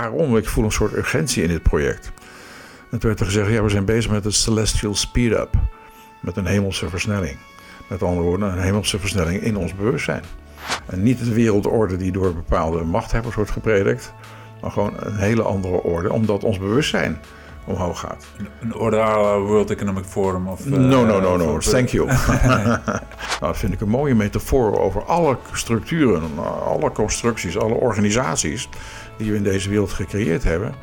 waarom? Ik voel een soort urgentie in dit project. En toen werd er gezegd, ja, we zijn bezig met het celestial speed-up. Met een hemelse versnelling. Met andere woorden, een hemelse versnelling in ons bewustzijn. En niet de wereldorde die door bepaalde machthebbers wordt gepredikt, maar gewoon een hele andere orde, omdat ons bewustzijn omhoog gaat. Een orde World Economic Forum of... no, no, no, no, thank you. nou, dat vind ik een mooie metafoor over alle structuren, alle constructies, alle organisaties die we in deze wereld gecreëerd hebben.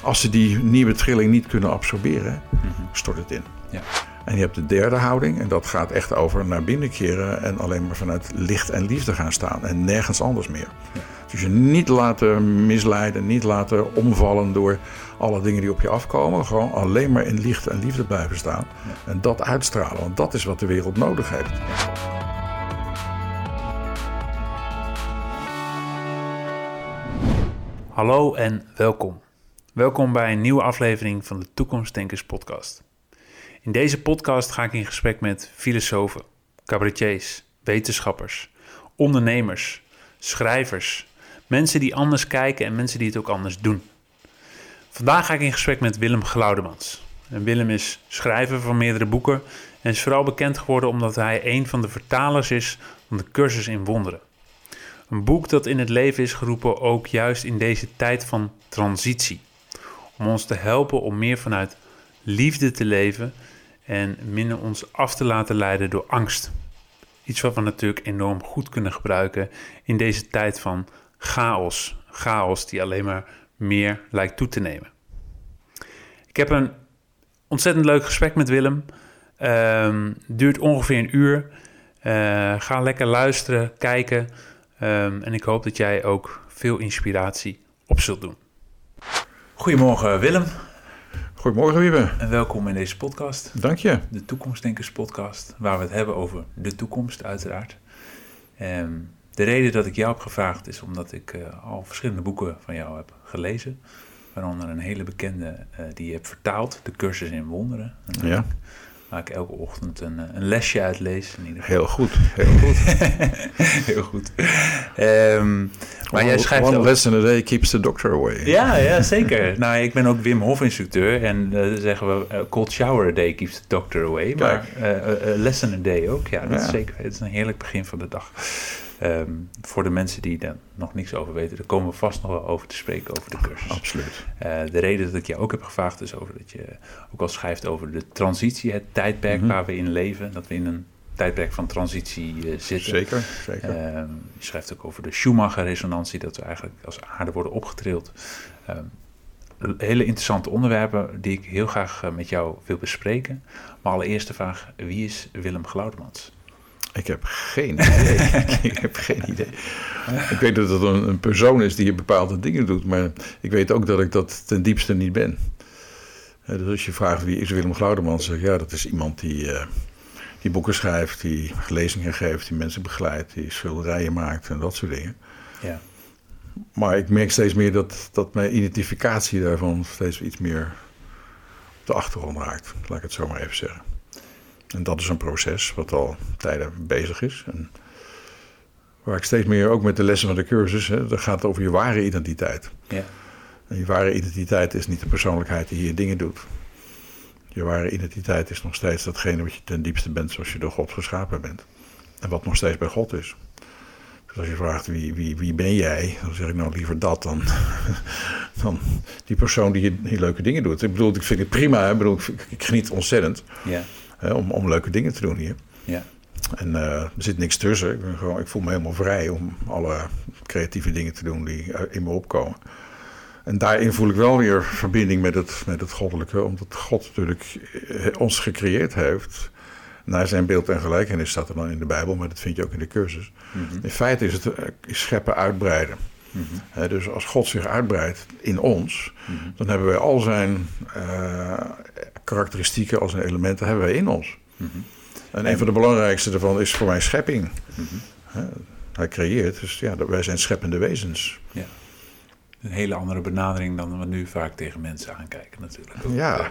Als ze die nieuwe trilling niet kunnen absorberen, stort het in. Ja. En je hebt de derde houding, en dat gaat echt over naar binnen keren en alleen maar vanuit licht en liefde gaan staan en nergens anders meer. Dus je niet laten misleiden, niet laten omvallen door alle dingen die op je afkomen. Gewoon alleen maar in licht en liefde blijven staan. En dat uitstralen, want dat is wat de wereld nodig heeft. Hallo en welkom. Welkom bij een nieuwe aflevering van de Toekomstdenkers podcast. In deze podcast ga ik in gesprek met filosofen, cabaretiers, wetenschappers, ondernemers, schrijvers, mensen die anders kijken en mensen die het ook anders doen. Vandaag ga ik in gesprek met Willem Glaudemans. En Willem is schrijver van meerdere boeken en is vooral bekend geworden omdat hij een van de vertalers is van de cursus in wonderen. Een boek dat in het leven is geroepen ook juist in deze tijd van transitie. Om ons te helpen om meer vanuit liefde te leven en minder ons af te laten leiden door angst. Iets wat we natuurlijk enorm goed kunnen gebruiken in deze tijd van chaos. Chaos die alleen maar meer lijkt toe te nemen. Ik heb een ontzettend leuk gesprek met Willem. Um, duurt ongeveer een uur. Uh, ga lekker luisteren, kijken. Um, en ik hoop dat jij ook veel inspiratie op zult doen. Goedemorgen Willem. Goedemorgen Wiebe. En welkom in deze podcast. Dank je. De Toekomstdenkers podcast, waar we het hebben over de toekomst uiteraard. Um, de reden dat ik jou heb gevraagd is omdat ik uh, al verschillende boeken van jou heb gelezen. Waaronder een hele bekende uh, die je hebt vertaald, De Cursus in Wonderen. ja. Waar ik elke ochtend een, een lesje uit lees. In ieder geval. Heel goed, heel goed. heel goed. Um, maar jij schrijft One ook... lesson a day keeps the doctor away. Ja, ja zeker. nou, ik ben ook Wim Hof instructeur. En uh, zeggen we, uh, cold shower a day keeps the doctor away. Maar uh, lesson a day ook. Ja, dat ja. is zeker. Het is een heerlijk begin van de dag. Um, voor de mensen die er nog niks over weten, daar komen we vast nog wel over te spreken, over de cursus. Absoluut. Uh, de reden dat ik je ook heb gevraagd is over dat je ook al schrijft over de transitie, het tijdperk mm -hmm. waar we in leven. Dat we in een tijdperk van transitie uh, zitten. Zeker, zeker. Uh, je schrijft ook over de Schumacher-resonantie, dat we eigenlijk als aarde worden opgetrild. hele interessante onderwerpen die ik heel graag met jou wil bespreken. Maar allereerst de vraag, wie is Willem Glaudemans? Ik heb geen idee. ik heb geen idee. Ik weet dat het een, een, persoon is die bepaalde dingen doet, maar ik weet ook dat ik dat ten diepste niet ben. Dus als je vraagt wie is Willem Glaudemans, zeg ik ja, dat is iemand die, uh, die boeken schrijft, die lezingen geeft, die mensen begeleidt, die schilderijen maakt en dat soort dingen. Ja. Maar ik merk steeds meer dat, dat mijn identificatie daarvan steeds iets meer op de achtergrond raakt, laat ik het zo maar even zeggen. En dat is een proces wat al tijden bezig is. En waar ik steeds meer, ook met de lessen van de cursus, hè, dat gaat over je ware identiteit. Ja. En je ware identiteit is niet de persoonlijkheid die hier dingen doet. Je ware identiteit is nog steeds datgene wat je ten diepste bent zoals je door God geschapen bent. En wat nog steeds bij God is. Dus als je vraagt wie, wie, wie ben jij, dan zeg ik nou liever dat dan, dan die persoon die hier leuke dingen doet. Ik bedoel, ik vind het prima, ik, bedoel, ik, ik geniet ontzettend. Ja. Hè, om, om leuke dingen te doen hier. Ja. En uh, er zit niks tussen. Ik, ben gewoon, ik voel me helemaal vrij om alle creatieve dingen te doen die in me opkomen. En daarin voel ik wel weer verbinding met het, met het goddelijke, omdat God natuurlijk ons gecreëerd heeft. Naar zijn beeld en gelijkenis staat er dan in de Bijbel, maar dat vind je ook in de cursus. Mm -hmm. In feite is het is scheppen uitbreiden. Mm -hmm. He, dus als God zich uitbreidt in ons, mm -hmm. dan hebben wij al zijn uh, karakteristieken, al zijn elementen, hebben wij in ons. En een van de belangrijkste daarvan is voor mij schepping. He, hij creëert, dus ja, wij zijn scheppende wezens. Ja. Een hele andere benadering dan we nu vaak tegen mensen aankijken natuurlijk. Ja,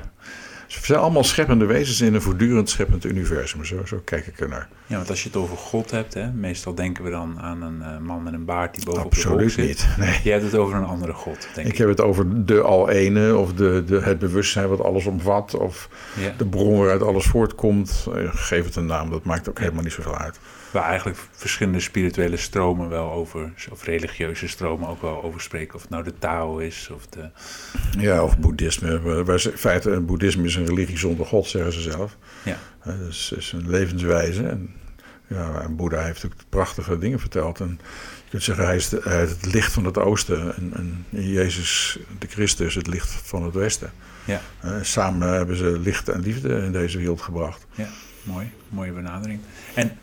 Ze zijn allemaal scheppende wezens in een voortdurend scheppend universum. Zo, zo kijk ik ernaar. Ja, want als je het over God hebt, hè, meestal denken we dan aan een uh, man met een baard die bovenop de Absoluut zit. niet. Nee. Je hebt het over een andere God, denk ik. Ik heb het over de al-ene of de, de, het bewustzijn wat alles omvat. Of Ja. de bron waaruit alles voortkomt. Eh, Geef het een naam, dat maakt ook helemaal niet zoveel uit. Waar eigenlijk verschillende spirituele stromen wel over, of religieuze stromen ook wel over spreken. Of het nou de Tao is, of de... Ja, of boeddhisme. Wij- In feite, een boeddhisme is een religie zonder God, zeggen ze zelf. Ja. Dat is, is een levenswijze. En, ja, en Boeddha heeft ook prachtige dingen verteld. En je kunt zeggen, hij is, de- hij is het licht van het oosten. En, en Jezus, de Christus, het licht van het westen. Ja. Samen hebben ze licht en liefde in deze wereld gebracht. Ja, mooi. Mooie benadering. En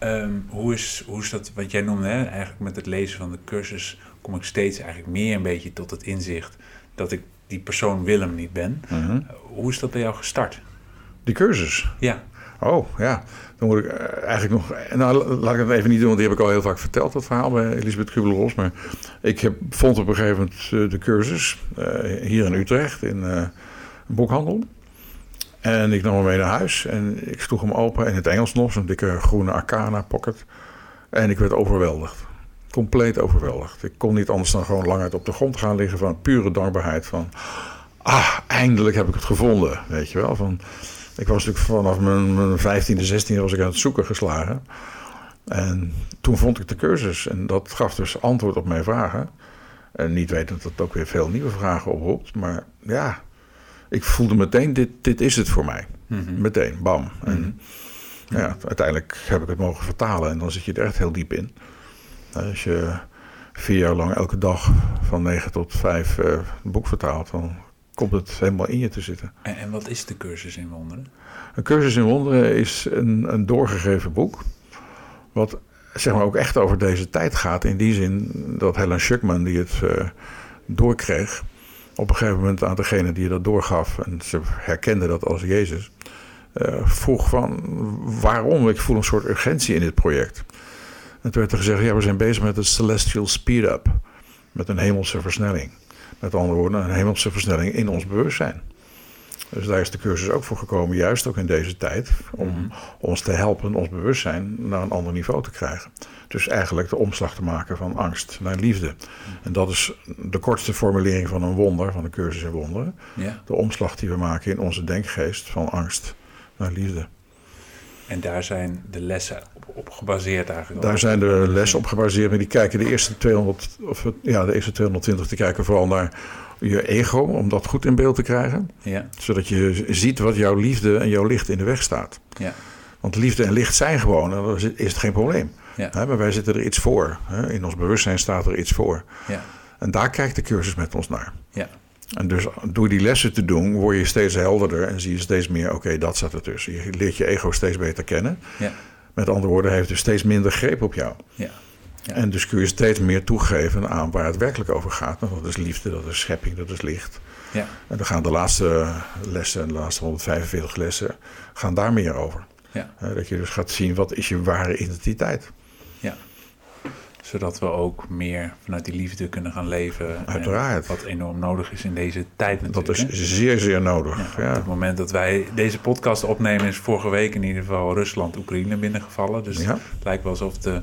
ehm, hoe, is, hoe is dat, wat jij noemde, hè? eigenlijk met het lezen van de cursus kom ik steeds eigenlijk meer een beetje tot het inzicht dat ik die persoon Willem niet ben. Mhm. Hoe is dat bij jou gestart? Die cursus. Ja, Oh, ja. Dan moet ik eh, eigenlijk nog... Nou, laat ik dat even niet doen, want die heb ik al heel vaak verteld, dat verhaal bij Elisabeth Kubler-Ross. Maar ik heb, vond op een gegeven moment eh, de cursus eh, hier in Utrecht in eh, een boekhandel. En ik nam hem mee naar huis en ik sloeg hem open in het Engels nog, zo'n dikke groene Arcana pocket. En ik werd overweldigd. Compleet overweldigd. Ik kon niet anders dan gewoon lang uit op de grond gaan liggen van pure dankbaarheid. Van, ah, eindelijk heb ik het gevonden, weet je wel. Van, ik was natuurlijk vanaf mijn, mijn 15e, 16e was ik aan het zoeken geslagen. En toen vond ik de cursus en dat gaf dus antwoord op mijn vragen. En niet wetend dat het ook weer veel nieuwe vragen oproept. Maar ja, ik voelde meteen, dit, dit is het voor mij. Mhm. Meteen, bam. En ja, uiteindelijk heb ik het mogen vertalen en dan zit je er echt heel diep in. Als je vier jaar lang elke dag van 9 tot 5 eh, een boek vertaalt, dan komt het helemaal in je te zitten. En, en wat is de cursus in wonderen? Een cursus in wonderen is een, een doorgegeven boek. Wat zeg maar ook echt over deze tijd gaat. In die zin dat Helen Schuckman, die het eh, doorkreeg, op een gegeven moment aan degene die dat doorgaf, en ze herkende dat als Jezus, eh, vroeg van waarom? Ik voel een soort urgentie in dit project. En toen werd er gezegd, ja, we zijn bezig met het celestial speed-up. Met een hemelse versnelling. Met andere woorden, een hemelse versnelling in ons bewustzijn. Dus daar is de cursus ook voor gekomen, juist ook in deze tijd, om Mhm. ons te helpen ons bewustzijn naar een ander niveau te krijgen. Dus eigenlijk de omslag te maken van angst naar liefde. En dat is de kortste formulering van een wonder, van de cursus in wonderen. Ja. De omslag die we maken in onze denkgeest van angst naar liefde. En daar zijn de lessen op, op gebaseerd eigenlijk. Daar zijn de lessen op gebaseerd, maar die kijken de eerste 200, of ja, de eerste 220, die kijken vooral naar je ego, om dat goed in beeld te krijgen. Ja, Zodat je ziet wat jouw liefde en jouw licht in de weg staat. ja, Want liefde en licht zijn gewoon, en dan is het geen probleem. Ja, Hè, maar wij zitten er iets voor. Hè? In ons bewustzijn staat er iets voor. ja, En daar kijkt de cursus met ons naar. ja. En dus door die lessen te doen, word je steeds helderder en zie je steeds meer, oké, dat staat ertussen. Je leert je ego steeds beter kennen. ja. Met andere woorden, heeft dus steeds minder greep op jou. Ja. Ja. En dus kun je steeds meer toegeven aan waar het werkelijk over gaat. Dat is liefde, dat is schepping, dat is licht. Ja. En dan gaan de laatste lessen, de laatste 145 lessen, gaan daar meer over. Ja. Dat je dus gaat zien, wat is je ware identiteit? Zodat we ook meer vanuit die liefde kunnen gaan leven. En Uiteraard. Wat enorm nodig is in deze tijd Dat natuurlijk. is hè? zeer, zeer nodig. Ja, Ja, Op het moment dat wij deze podcast opnemen is vorige week in ieder geval Rusland Oekraïne binnengevallen. Dus Ja. het lijkt wel alsof de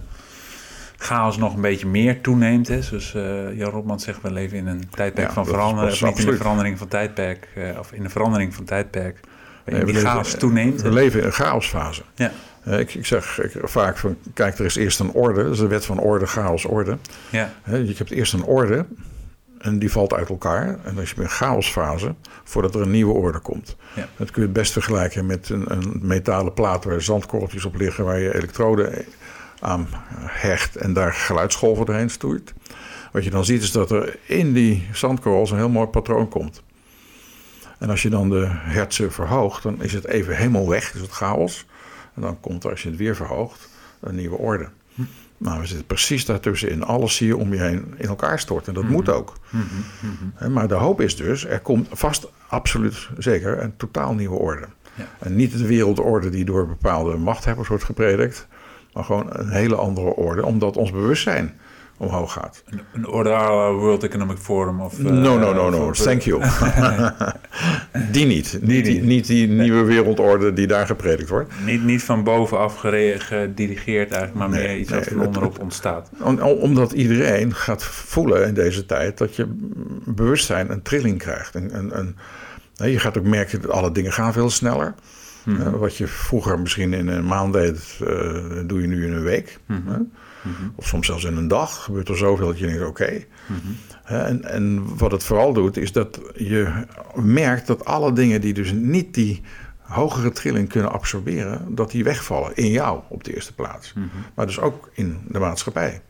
chaos nog een beetje meer toeneemt. Hè. Zoals eh Jan Rotman zegt, we leven in een tijdperk van dat- dat is Of niet in de absoluut. verandering van tijdperk. eh, of in de verandering van tijdperk. Nee, die leven- chaos toeneemt. We leven in een chaosfase. Ja, Ik, ik zeg ik, vaak van, kijk, er is eerst een orde. Dat is de wet van orde, chaos, orde. ja, Je hebt eerst een orde en die valt uit elkaar. En dan is je in een chaosfase voordat er een nieuwe orde komt. Ja. Dat kun je het best vergelijken met een, een metalen plaat waar zandkorreltjes op liggen, waar je elektroden aan hecht en daar geluidsgolven doorheen stoeit. Wat je dan ziet is dat er in die zandkorrels een heel mooi patroon komt. En als je dan de hertzen verhoogt, dan is het even helemaal weg, is het chaos. En dan komt er, als je het weer verhoogt, een nieuwe orde. Nou, we zitten precies daartussenin. Alles zie je om je heen in elkaar storten. En dat moet ook. Hè, Maar de hoop is dus, er komt vast absoluut zeker een totaal nieuwe orde. Ja. En niet de wereldorde die door bepaalde machthebbers wordt gepredikt, maar gewoon een hele andere orde, omdat ons bewustzijn omhoog gaat. een, een World Economic Forum. Of, eh, no, no, no, no. voor- Thank you. Die niet. Niet die, niet die nieuwe wereldorde die daar gepredikt wordt. Niet, niet van bovenaf gedirigeerd eigenlijk, maar Nee, meer iets nee, wat van onderop ontstaat. Om- omdat iedereen gaat voelen in deze tijd dat je bewustzijn een trilling krijgt. Een, een, een, je gaat ook merken dat alle dingen gaan veel sneller. Mhm. Eh, wat je vroeger misschien in een maand deed, eh, doe je nu in een week. Mhm. hè? Of soms zelfs in een dag gebeurt er zoveel dat je denkt, oké. Mhm. En, en wat het vooral doet, is dat je merkt dat alle dingen die dus niet die hogere trilling kunnen absorberen, dat die wegvallen in jou op de eerste plaats. Mhm. Maar dus ook in de maatschappij.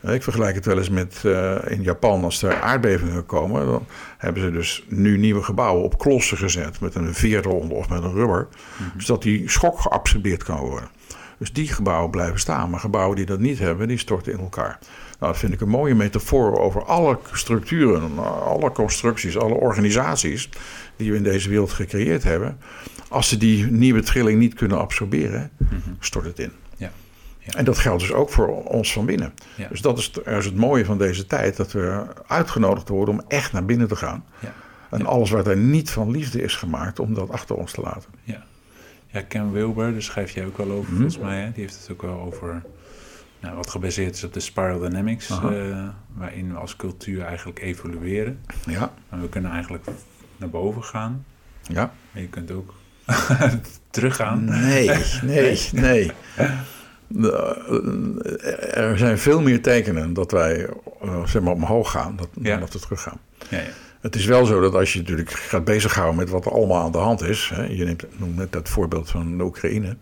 Eh, Ik vergelijk het wel eens met eh, in Japan, als er aardbevingen komen, dan hebben ze dus nu nieuwe gebouwen op klossen gezet met een veer eronder of met een rubber, zodat die schok geabsorbeerd kan worden. Dus die gebouwen blijven staan, maar gebouwen die dat niet hebben, die storten in elkaar. Nou, dat vind ik een mooie metafoor over alle structuren, alle constructies, alle organisaties die we in deze wereld gecreëerd hebben. Als ze die nieuwe trilling niet kunnen absorberen, stort het in. Ja. Ja. En dat geldt dus ook voor ons van binnen. Ja. Dus dat is, is het mooie van deze tijd, dat we uitgenodigd worden om echt naar binnen te gaan. Ja. En alles wat er niet van liefde is gemaakt, om dat achter ons te laten. Ja. ja, Ken Wilber, daar schrijf jij ook wel over Mhm. volgens mij. Hè? Die heeft het ook wel over nou, wat gebaseerd is op de spiral dynamics, eh, waarin we als cultuur eigenlijk evolueren. Ja, En we kunnen eigenlijk naar boven gaan, ja. maar je kunt ook teruggaan. Nee, nee, nee. De- Er zijn veel meer tekenen dat wij eh, zeg maar omhoog gaan dan Ja. dat we teruggaan. Ja, ja. Het is wel zo dat als je natuurlijk gaat bezighouden met wat er allemaal aan de hand is. Hè, je neemt, noemt net dat voorbeeld van de Oekraïne.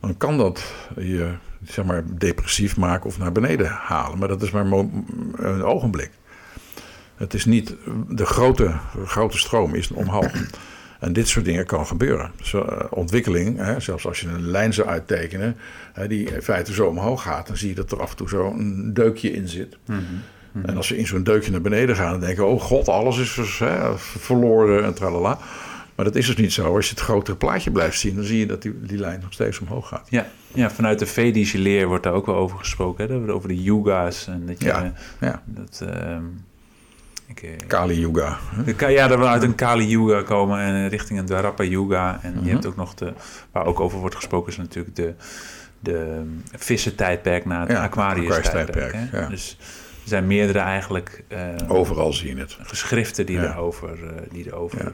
Dan kan dat je zeg maar, depressief maken of naar beneden halen. Maar dat is maar een ogenblik. Het is niet de grote, grote stroom is omhoog. En dit soort dingen kan gebeuren. Zo, eh, ontwikkeling, hè, zelfs als je een lijn zou uittekenen, hè, die in feite zo omhoog gaat, dan zie je dat er af en toe zo een deukje in zit. En als we in zo'n deukje naar beneden gaan, dan denken oh god, alles is dus, hè, verloren en tralala. Maar dat is dus niet zo. Als je het grotere plaatje blijft zien, dan zie je dat die, die lijn nog steeds omhoog gaat. Ja, ja, vanuit de Vedische leer wordt daar ook wel over gesproken. Hè? Over de yuga's. En dat je, Ja, ja. Dat, ehm, eh, Kali Yuga. hè. de ja, dat we uit een Kali Yuga komen en richting een Dwarapa Yuga. En Mhm. je hebt ook nog de, waar ook over wordt gesproken, is natuurlijk de, de vissentijdperk na het Ja, Aquarius tijdperk. Ja. Dus er zijn meerdere eigenlijk eh, Overal zie je het. geschriften die erover, eh, die erover eh,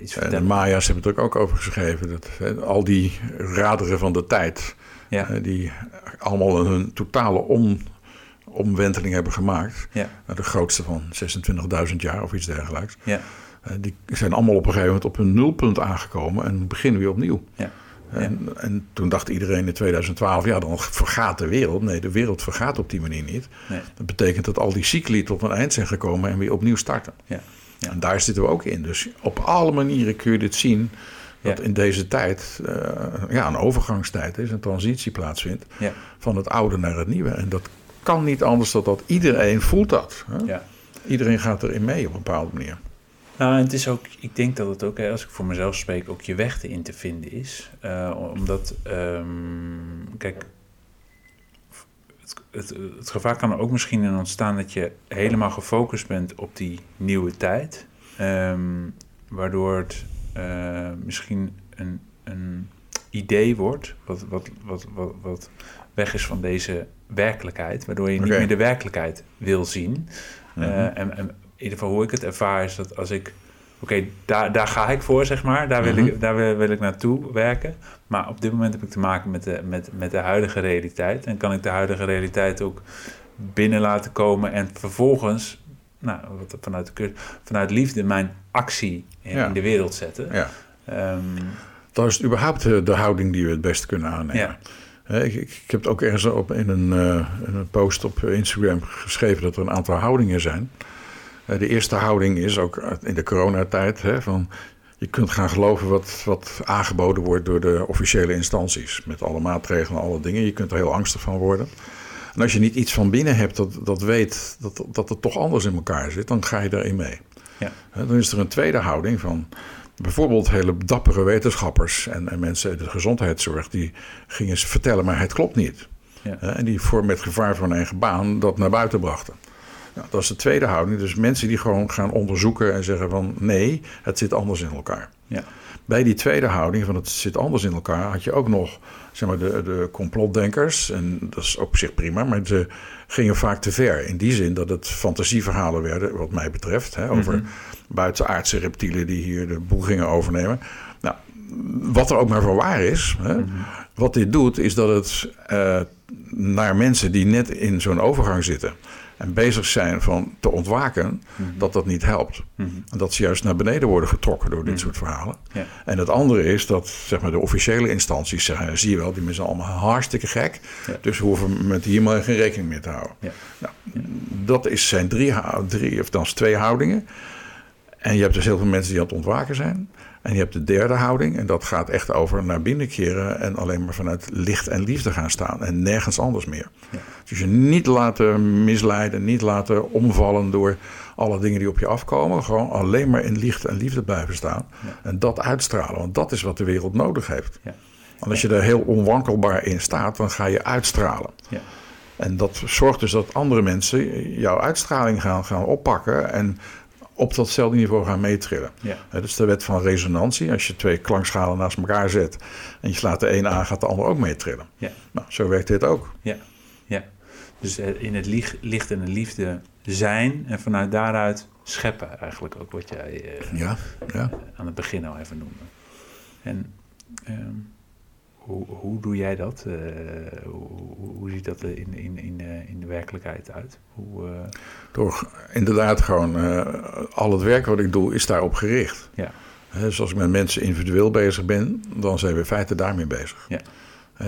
iets En de vertellen. Maya's hebben het er ook over geschreven. Dat, al die raderen van de tijd, Ja, die allemaal een totale om, omwenteling hebben gemaakt. ja, Nou, De grootste van 26.000 jaar of iets dergelijks. ja, Die zijn allemaal op een gegeven moment op een nulpunt aangekomen en beginnen weer opnieuw. ja. En, en toen dacht iedereen in 2012, ja, dan vergaat de wereld. Nee, de wereld vergaat op die manier niet. Nee. Dat betekent dat al die cycli tot een eind zijn gekomen en weer opnieuw starten. Ja. Ja. En daar zitten we ook in. Dus op alle manieren kun je dit zien. Dat Ja. in deze tijd eh, ja, een overgangstijd is, een transitie plaatsvindt van het oude naar het nieuwe. En dat kan niet anders dan dat iedereen voelt dat. Hè? ja. Iedereen gaat erin mee op een bepaalde manier. Nou, en het is ook, ik denk dat het ook, als ik voor mezelf spreek, ook je weg erin te vinden is. Eh, omdat, ehm, kijk, het, het, het gevaar kan er ook misschien in ontstaan dat je helemaal gefocust bent op die nieuwe tijd. Ehm, waardoor het eh, misschien een, een idee wordt, wat, wat, wat, wat, wat weg is van deze werkelijkheid. Waardoor je niet meer de werkelijkheid wil zien. Mhm. Eh, en, en ieder geval hoe ik het ervaar is dat als ik... Oké, daar, daar ga ik voor, zeg maar. Daar, wil, Mhm. ik, daar wil, wil ik naartoe werken. Maar op dit moment heb ik te maken met de, met, met de huidige realiteit. En kan ik de huidige realiteit ook binnen laten komen... en vervolgens, nou, wat vanuit, de, vanuit liefde... mijn actie in, Ja. in de wereld zetten. Ja. Ehm, Dat is überhaupt eh, de houding die we het beste kunnen aannemen. ja. Ik, ik heb het ook ergens op in een, eh, in een post op Instagram geschreven dat er een aantal houdingen zijn. Eh, de eerste houding is ook in de coronatijd hè, van je kunt gaan geloven wat, wat aangeboden wordt door de officiële instanties. Met alle maatregelen en alle dingen. Je kunt er heel angstig van worden. En als je niet iets van binnen hebt dat, dat weet dat, dat het toch anders in elkaar zit, dan ga je daarin mee. Ja. Dan is er een tweede houding van bijvoorbeeld hele dappere wetenschappers en, en mensen uit de gezondheidszorg die gingen ze vertellen, maar het klopt niet. Ja. En die voor met gevaar van hun eigen baan dat naar buiten brachten. Nou, dat is de tweede houding. Dus mensen die gewoon gaan onderzoeken en zeggen van nee, het zit anders in elkaar. Ja. Bij die tweede houding van het zit anders in elkaar had je ook nog zeg maar, de, de complotdenkers. En dat is op zich prima, maar ze gingen vaak te ver. In die zin dat het fantasieverhalen werden, wat mij betreft, hè, over Mhm. buitenaardse reptielen die hier de boel gingen overnemen. Nou, wat er ook maar van waar is. Hè, Mhm. Wat dit doet, is dat het eh, naar mensen die net in zo'n overgang zitten en bezig zijn van te ontwaken, Mhm. dat dat niet helpt. Mhm. En dat ze juist naar beneden worden getrokken door dit soort verhalen. Ja. En het andere is dat zeg maar, de officiële instanties zeggen: zie je wel, die mensen allemaal hartstikke gek. Ja. Dus we hoeven met hier maar geen rekening mee te houden. Ja. Nou, dat is, zijn drie, drie, of dan twee houdingen. En je hebt dus heel veel mensen die aan het ontwaken zijn. En je hebt de derde houding, en dat gaat echt over naar binnen keren en alleen maar vanuit licht en liefde gaan staan en nergens anders meer. Ja. Dus je niet laten misleiden, niet laten omvallen door alle dingen die op je afkomen. Gewoon alleen maar in licht en liefde blijven staan Ja. en dat uitstralen, want dat is wat de wereld nodig heeft. Ja. En als je er heel onwankelbaar in staat, dan ga je uitstralen. Ja. En dat zorgt dus dat andere mensen jouw uitstraling gaan, gaan oppakken en op datzelfde niveau gaan meetrillen. Ja. Dat is de wet van resonantie. Als je twee klankschalen naast elkaar zet en je slaat de een aan, gaat de ander ook meetrillen. Ja. Nou, zo werkt dit ook. Ja, ja. Dus eh, in het licht, licht en de liefde zijn en vanuit daaruit scheppen eigenlijk ook wat jij eh, Ja, ja. aan het begin al even noemde. En ehm, hoe, hoe doe jij dat? Eh, hoe, ziet dat er in, in, in, eh, in de werkelijkheid uit? Hoe, eh, Door inderdaad gewoon al het werk wat ik doe is daarop gericht. ja, dus als ik met mensen individueel bezig ben, dan zijn we in feite daarmee bezig. Ja.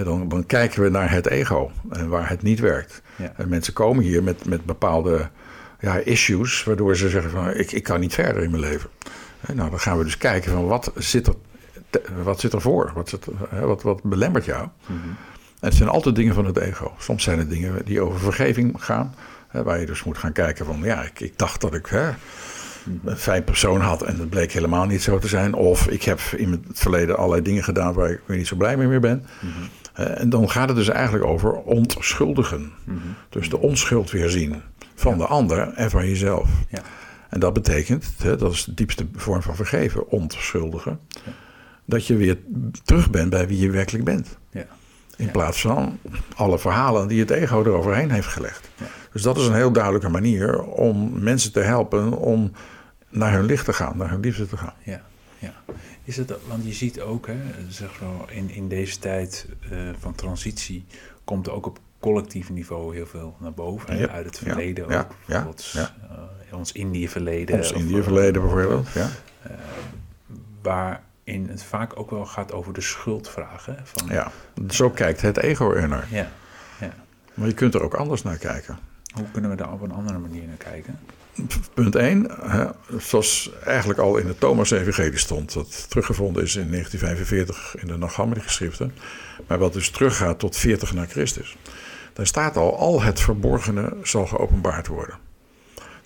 Dan, dan kijken we naar het ego en waar het niet werkt. ja, En mensen komen hier met, met bepaalde ja, issues, waardoor ze zeggen van ik, ik kan niet verder in mijn leven. Nou, dan gaan we dus kijken van wat zit er, wat zit er voor? Wat, zit, hè, wat, wat belemmert jou? En het zijn altijd dingen van het ego. Soms zijn het dingen die over vergeving gaan. Hè, waar je dus moet gaan kijken van ja, ik, ik dacht dat ik hè, een fijn persoon had en dat bleek helemaal niet zo te zijn. Of ik heb in het verleden allerlei dingen gedaan waar ik weer niet zo blij mee meer ben. En dan gaat het dus eigenlijk over ontschuldigen. Dus de onschuld weer zien van de ander en van jezelf. Ja. En dat betekent, hè, dat is de diepste vorm van vergeven, ontschuldigen. Ja. Dat je weer terug bent bij wie je werkelijk bent. Ja. In Ja. plaats van alle verhalen die het ego eroverheen heeft gelegd. Ja. Dus dat is een heel duidelijke manier om mensen te helpen om naar hun licht te gaan, naar hun liefde te gaan. Ja, ja. Is het, want je ziet ook, hè, zeg zo, in, in deze tijd eh, van transitie komt er ook op collectief niveau heel veel naar boven. hè, uit het verleden ja, ook. ja, Bijvoorbeeld ja. eh, ons Indië-verleden. Ons Indië-verleden bijvoorbeeld. Ja. eh, waarin het vaak ook wel gaat over de van, ja, zo kijkt het ego er naar. ja, ja. Maar je kunt er ook anders naar kijken. Hoe kunnen we daar op een andere manier naar kijken? Punt 1, zoals eigenlijk al in het Thomas-evangelie stond, dat teruggevonden is in 1945 in de Nagamadi-geschriften, maar wat dus teruggaat tot 40 na Christus. Daar staat al, al het verborgene zal geopenbaard worden.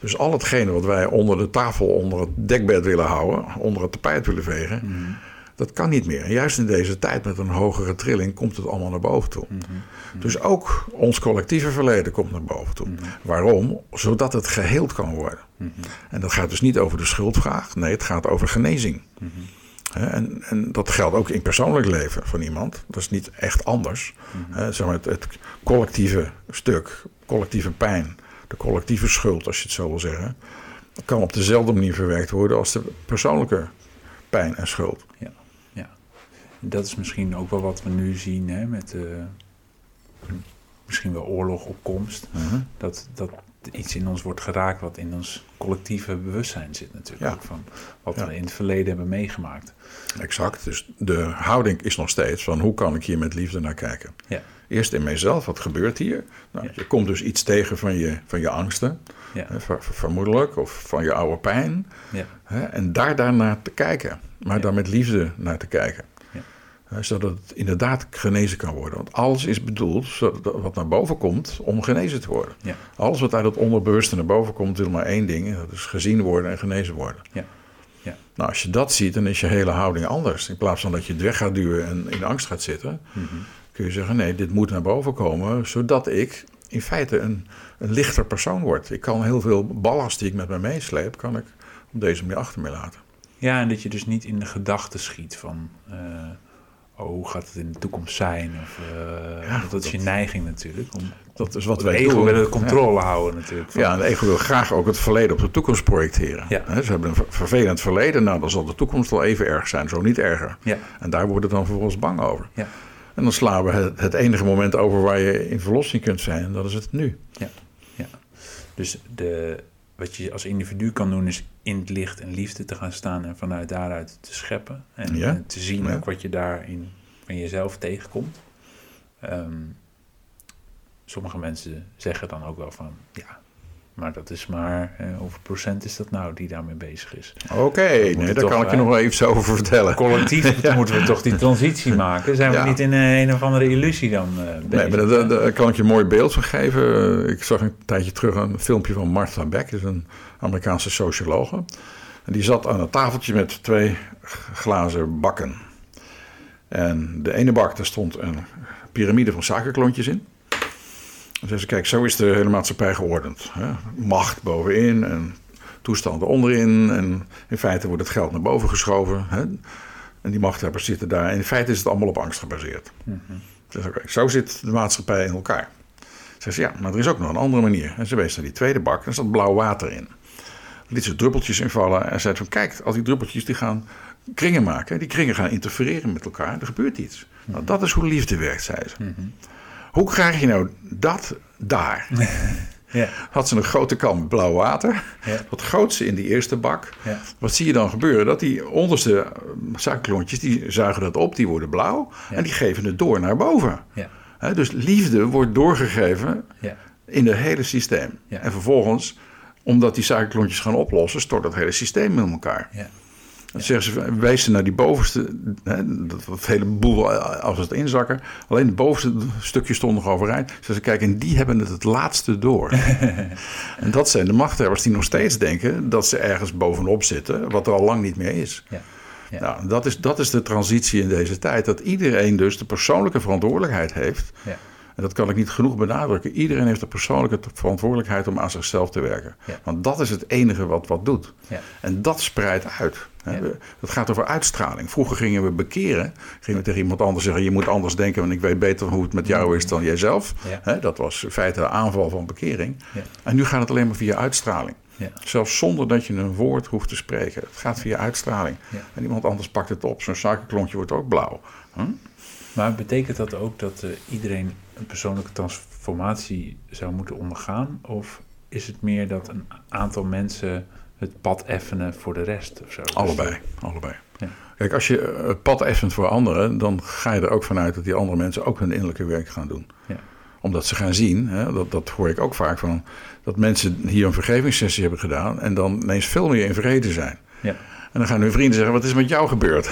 Dus al hetgene wat wij onder de tafel, onder het dekbed willen houden, onder het tapijt willen vegen, Mhm, dat kan niet meer. En juist in deze tijd met een hogere trilling komt het allemaal naar boven toe. mhm, Dus ook ons collectieve verleden komt naar boven toe. mhm, Waarom? Zodat het geheeld kan worden. mhm, En dat gaat dus niet over de schuldvraag. Nee, het gaat over genezing. mhm, En, en dat geldt ook in persoonlijk leven van iemand. Dat is niet echt anders. mhm. Zeg maar het, het collectieve stuk, collectieve pijn, de collectieve schuld, als je het zo wil zeggen, kan op dezelfde manier verwerkt worden als de persoonlijke pijn en schuld. Dat is misschien ook wel wat we nu zien hè, met eh, misschien wel oorlog op komst. Dat, dat iets in ons wordt geraakt wat in ons collectieve bewustzijn zit natuurlijk. Ja. Ook van wat Ja. we in het verleden hebben meegemaakt. Exact. Dus de houding is nog steeds van hoe kan ik hier met liefde naar kijken. Ja. Eerst in mijzelf, wat gebeurt hier? Nou, Ja. Je komt dus iets tegen van je, van je angsten, Ja, hè, ver- ver- vermoedelijk, of van je oude pijn. ja, Hè, en daar daarnaar te kijken, maar dan met liefde naar te kijken. Hè, zodat het inderdaad genezen kan worden. Want alles is bedoeld, wat naar boven komt, om genezen te worden. ja, Alles wat uit het onderbewuste naar boven komt, wil maar één ding. Dat is gezien worden en genezen worden. Ja. Ja. Nou, als je dat ziet, dan is je hele houding anders. In plaats van dat je het weg gaat duwen en in angst gaat zitten, mhm, kun je zeggen: nee, dit moet naar boven komen, zodat ik in feite een, een lichter persoon word. Ik kan heel veel ballast die ik met me meesleep, kan ik op deze manier achter me laten. Ja, en dat je dus niet in de gedachten schiet van... eh, oh, hoe gaat het in de toekomst zijn? Of, eh, Ja, dat is je dat- neiging natuurlijk. Om, Dat is wat het wij ego doen. wil de controle houden natuurlijk. van- Ja, en de ego wil graag ook het verleden op de toekomst projecteren. Ja. Ze hebben een ver- vervelend verleden, nou dan zal de toekomst wel even erg zijn, zo niet erger. Ja, En daar worden we dan vervolgens bang over. ja, En dan slaan we het, het enige moment over waar je in verlossing kunt zijn, en dat is het nu. ja, ja. Dus de, wat je als individu kan doen is in het licht en liefde te gaan staan en vanuit daaruit te scheppen. En Ja. te zien Ja. ook wat je daarin van jezelf tegenkomt. Ehm, sommige mensen zeggen dan ook wel van, ja, maar dat is maar, eh, hoeveel procent is dat nou die daarmee bezig is? Oké, nee, daar kan ik je eh, nog wel even over vertellen. Collectief moeten we toch die transitie maken? Zijn we Ja. niet in een, een of andere illusie dan eh bezig? Nee, maar daar- kan ik je een mooi beeld van geven. Ik zag een tijdje terug een filmpje van Martha Beck, dat is een Amerikaanse sociologe. En die zat aan een tafeltje met twee glazen bakken. En de ene bak, daar stond een piramide van suikerklontjes in. Zei ze, kijk, zo is de hele maatschappij geordend. Hè? Macht bovenin en toestanden onderin. En in feite wordt het geld naar boven geschoven. Hè? En die machthebbers zitten daar. En in feite is het allemaal op angst gebaseerd. Mhm. Dus oké, zo zit de maatschappij in elkaar. Ze zei, ja, maar er is ook nog een andere manier. En ze wees naar die tweede bak, er zat blauw water in. Liet ze druppeltjes invallen en zei van, kijk, al die druppeltjes die gaan kringen maken. Die kringen gaan interfereren met elkaar, er gebeurt iets. Nou, dat is hoe liefde werkt, zei ze. Mhm. Hoe krijg je nou dat daar? Ja, Had ze een grote kan blauw water. Ja. Wat gooit ze in die eerste bak. ja, Wat zie je dan gebeuren? Dat die onderste eh, suikerklontjes, die zuigen dat op, die worden blauw. En die geven het door naar boven. dus liefde wordt doorgegeven ja, in het hele systeem. En vervolgens, omdat die suikerklontjes gaan oplossen, stort dat hele systeem in elkaar. Dan zeggen ze, wijs ze naar die bovenste, hè, dat, dat hele boel eh, als het inzakken. Alleen de bovenste stukjes stonden nog overeind. Zeggen ze, kijk, en die hebben het het laatste door. en dat zijn de machthebbers die nog steeds denken dat ze ergens bovenop zitten, wat er al lang niet meer is. ja. Ja. Nou, dat is, dat is de transitie in deze tijd. Dat iedereen dus de persoonlijke verantwoordelijkheid heeft. Ja. En dat kan ik niet genoeg benadrukken. Iedereen heeft de persoonlijke verantwoordelijkheid om aan zichzelf te werken. Ja. Want dat is het enige wat wat doet. Ja. En dat spreidt uit. Ja. Het gaat over uitstraling. Vroeger gingen we bekeren. Gingen we tegen iemand anders zeggen: Je moet anders denken, want ik weet beter hoe het met jou is dan jijzelf. Dat was in feite de aanval van bekering. Ja. En nu gaat het alleen maar via uitstraling. Ja. Zelfs zonder dat je een woord hoeft te spreken. Het gaat via uitstraling. Ja. En iemand anders pakt het op. Zo'n suikerklontje wordt ook blauw. Hm? Maar betekent dat ook dat eh, iedereen een persoonlijke transformatie zou moeten ondergaan? Of is het meer dat een aantal mensen het pad effenen voor de rest? Of zo? Dus, Allebei, allebei. Ja. Kijk, als je eh, het pad effent voor anderen, dan ga je er ook vanuit dat die andere mensen ook hun innerlijke werk gaan doen. Ja. Omdat ze gaan zien, hè, dat, dat hoor ik ook vaak van, dat mensen hier een vergevingssessie hebben gedaan en dan ineens veel meer in vrede zijn. Ja. En dan gaan hun vrienden zeggen, wat is met jou gebeurd?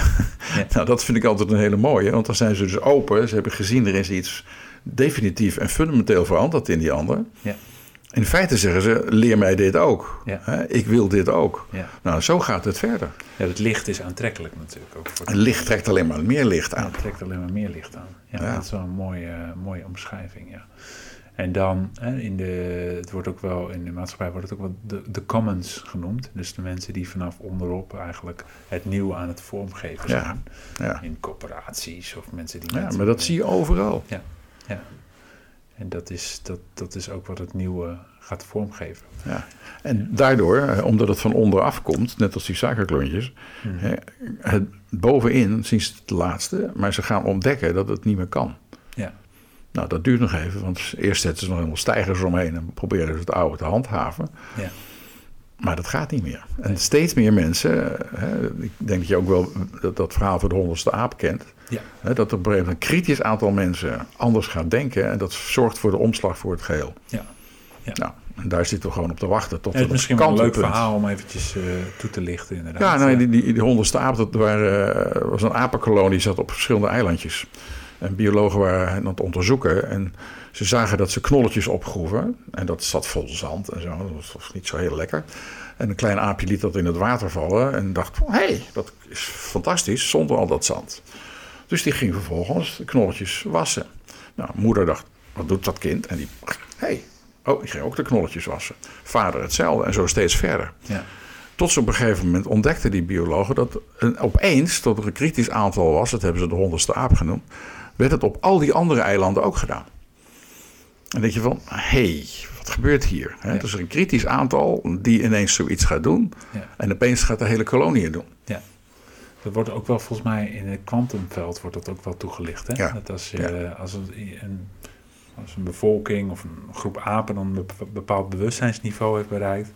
Ja. nou, dat vind ik altijd een hele mooie, want dan zijn ze dus open. Ze hebben gezien, er is iets definitief en fundamenteel veranderd in die ander. Ja. In feite zeggen ze, leer mij dit ook. Ja. Hè, Ik wil dit ook. Ja. Nou, zo gaat het verder. ja, het licht is aantrekkelijk natuurlijk ook. Voor licht trekt alleen maar meer licht Ja, aan. het trekt alleen maar meer licht aan. Ja, Ja. dat is wel een mooie, mooie omschrijving, ja. En dan, hè, in de, het wordt ook wel, in de maatschappij wordt het ook wel de, de commons genoemd. Dus de mensen die vanaf onderop eigenlijk het nieuwe aan het vormgeven Ja. zijn. Ja. In corporaties of mensen die... ja, maar dat zie je overal. Ja. En dat is, dat, dat is ook wat het nieuwe gaat vormgeven. Ja. En daardoor, eh, omdat het van onderaf komt, net als die suikerklontjes, Mhm. hè, het, bovenin zien ze het laatste, maar ze gaan ontdekken dat het niet meer kan. Ja. Nou, dat duurt nog even, want eerst zetten ze nog helemaal stijgers omheen en proberen ze het oude te handhaven. Ja. Maar dat gaat niet meer. En steeds meer mensen, hè, ik denk dat je ook wel dat, dat verhaal van de honderdste aap kent, Ja. hè, dat op een gegeven moment een kritisch aantal mensen anders gaat denken en dat zorgt voor de omslag voor het geheel. Ja. Ja. Nou, en daar zitten we gewoon op te wachten. Tot Het is misschien wel een leuk verhaal om eventjes eh, toe te lichten inderdaad. Ja, die, die, die honderdste aap, dat waren, eh, was een apenkolonie, zat op verschillende eilandjes. En biologen waren aan het onderzoeken en ze zagen dat ze knolletjes opgroeven. En dat zat vol zand en zo, dat was, niet zo heel lekker. En een klein aapje liet dat in het water vallen en dacht, hé, hey, dat is fantastisch, zonder al dat zand. Dus die ging vervolgens de knolletjes wassen. Nou, moeder dacht, wat doet dat kind? En die hey, oh, ik ging ook de knolletjes wassen. Vader hetzelfde en zo steeds verder. Ja. Tot ze op een gegeven moment ontdekten die biologen dat een, opeens, tot er een kritisch aantal was, dat hebben ze de honderdste aap genoemd, werd het op al die andere eilanden ook gedaan. En denk je van, hé, hey, wat gebeurt hier? Ja. Dus er een kritisch aantal die ineens zoiets gaat doen. Ja. En opeens gaat de hele kolonie het doen. Ja. Dat wordt ook wel volgens mij in het kwantumveld wordt dat ook wel toegelicht. Hè? Ja. Dat als, je, als, het een, als een bevolking of een groep apen dan een bep- bepaald bewustzijnsniveau heeft bereikt,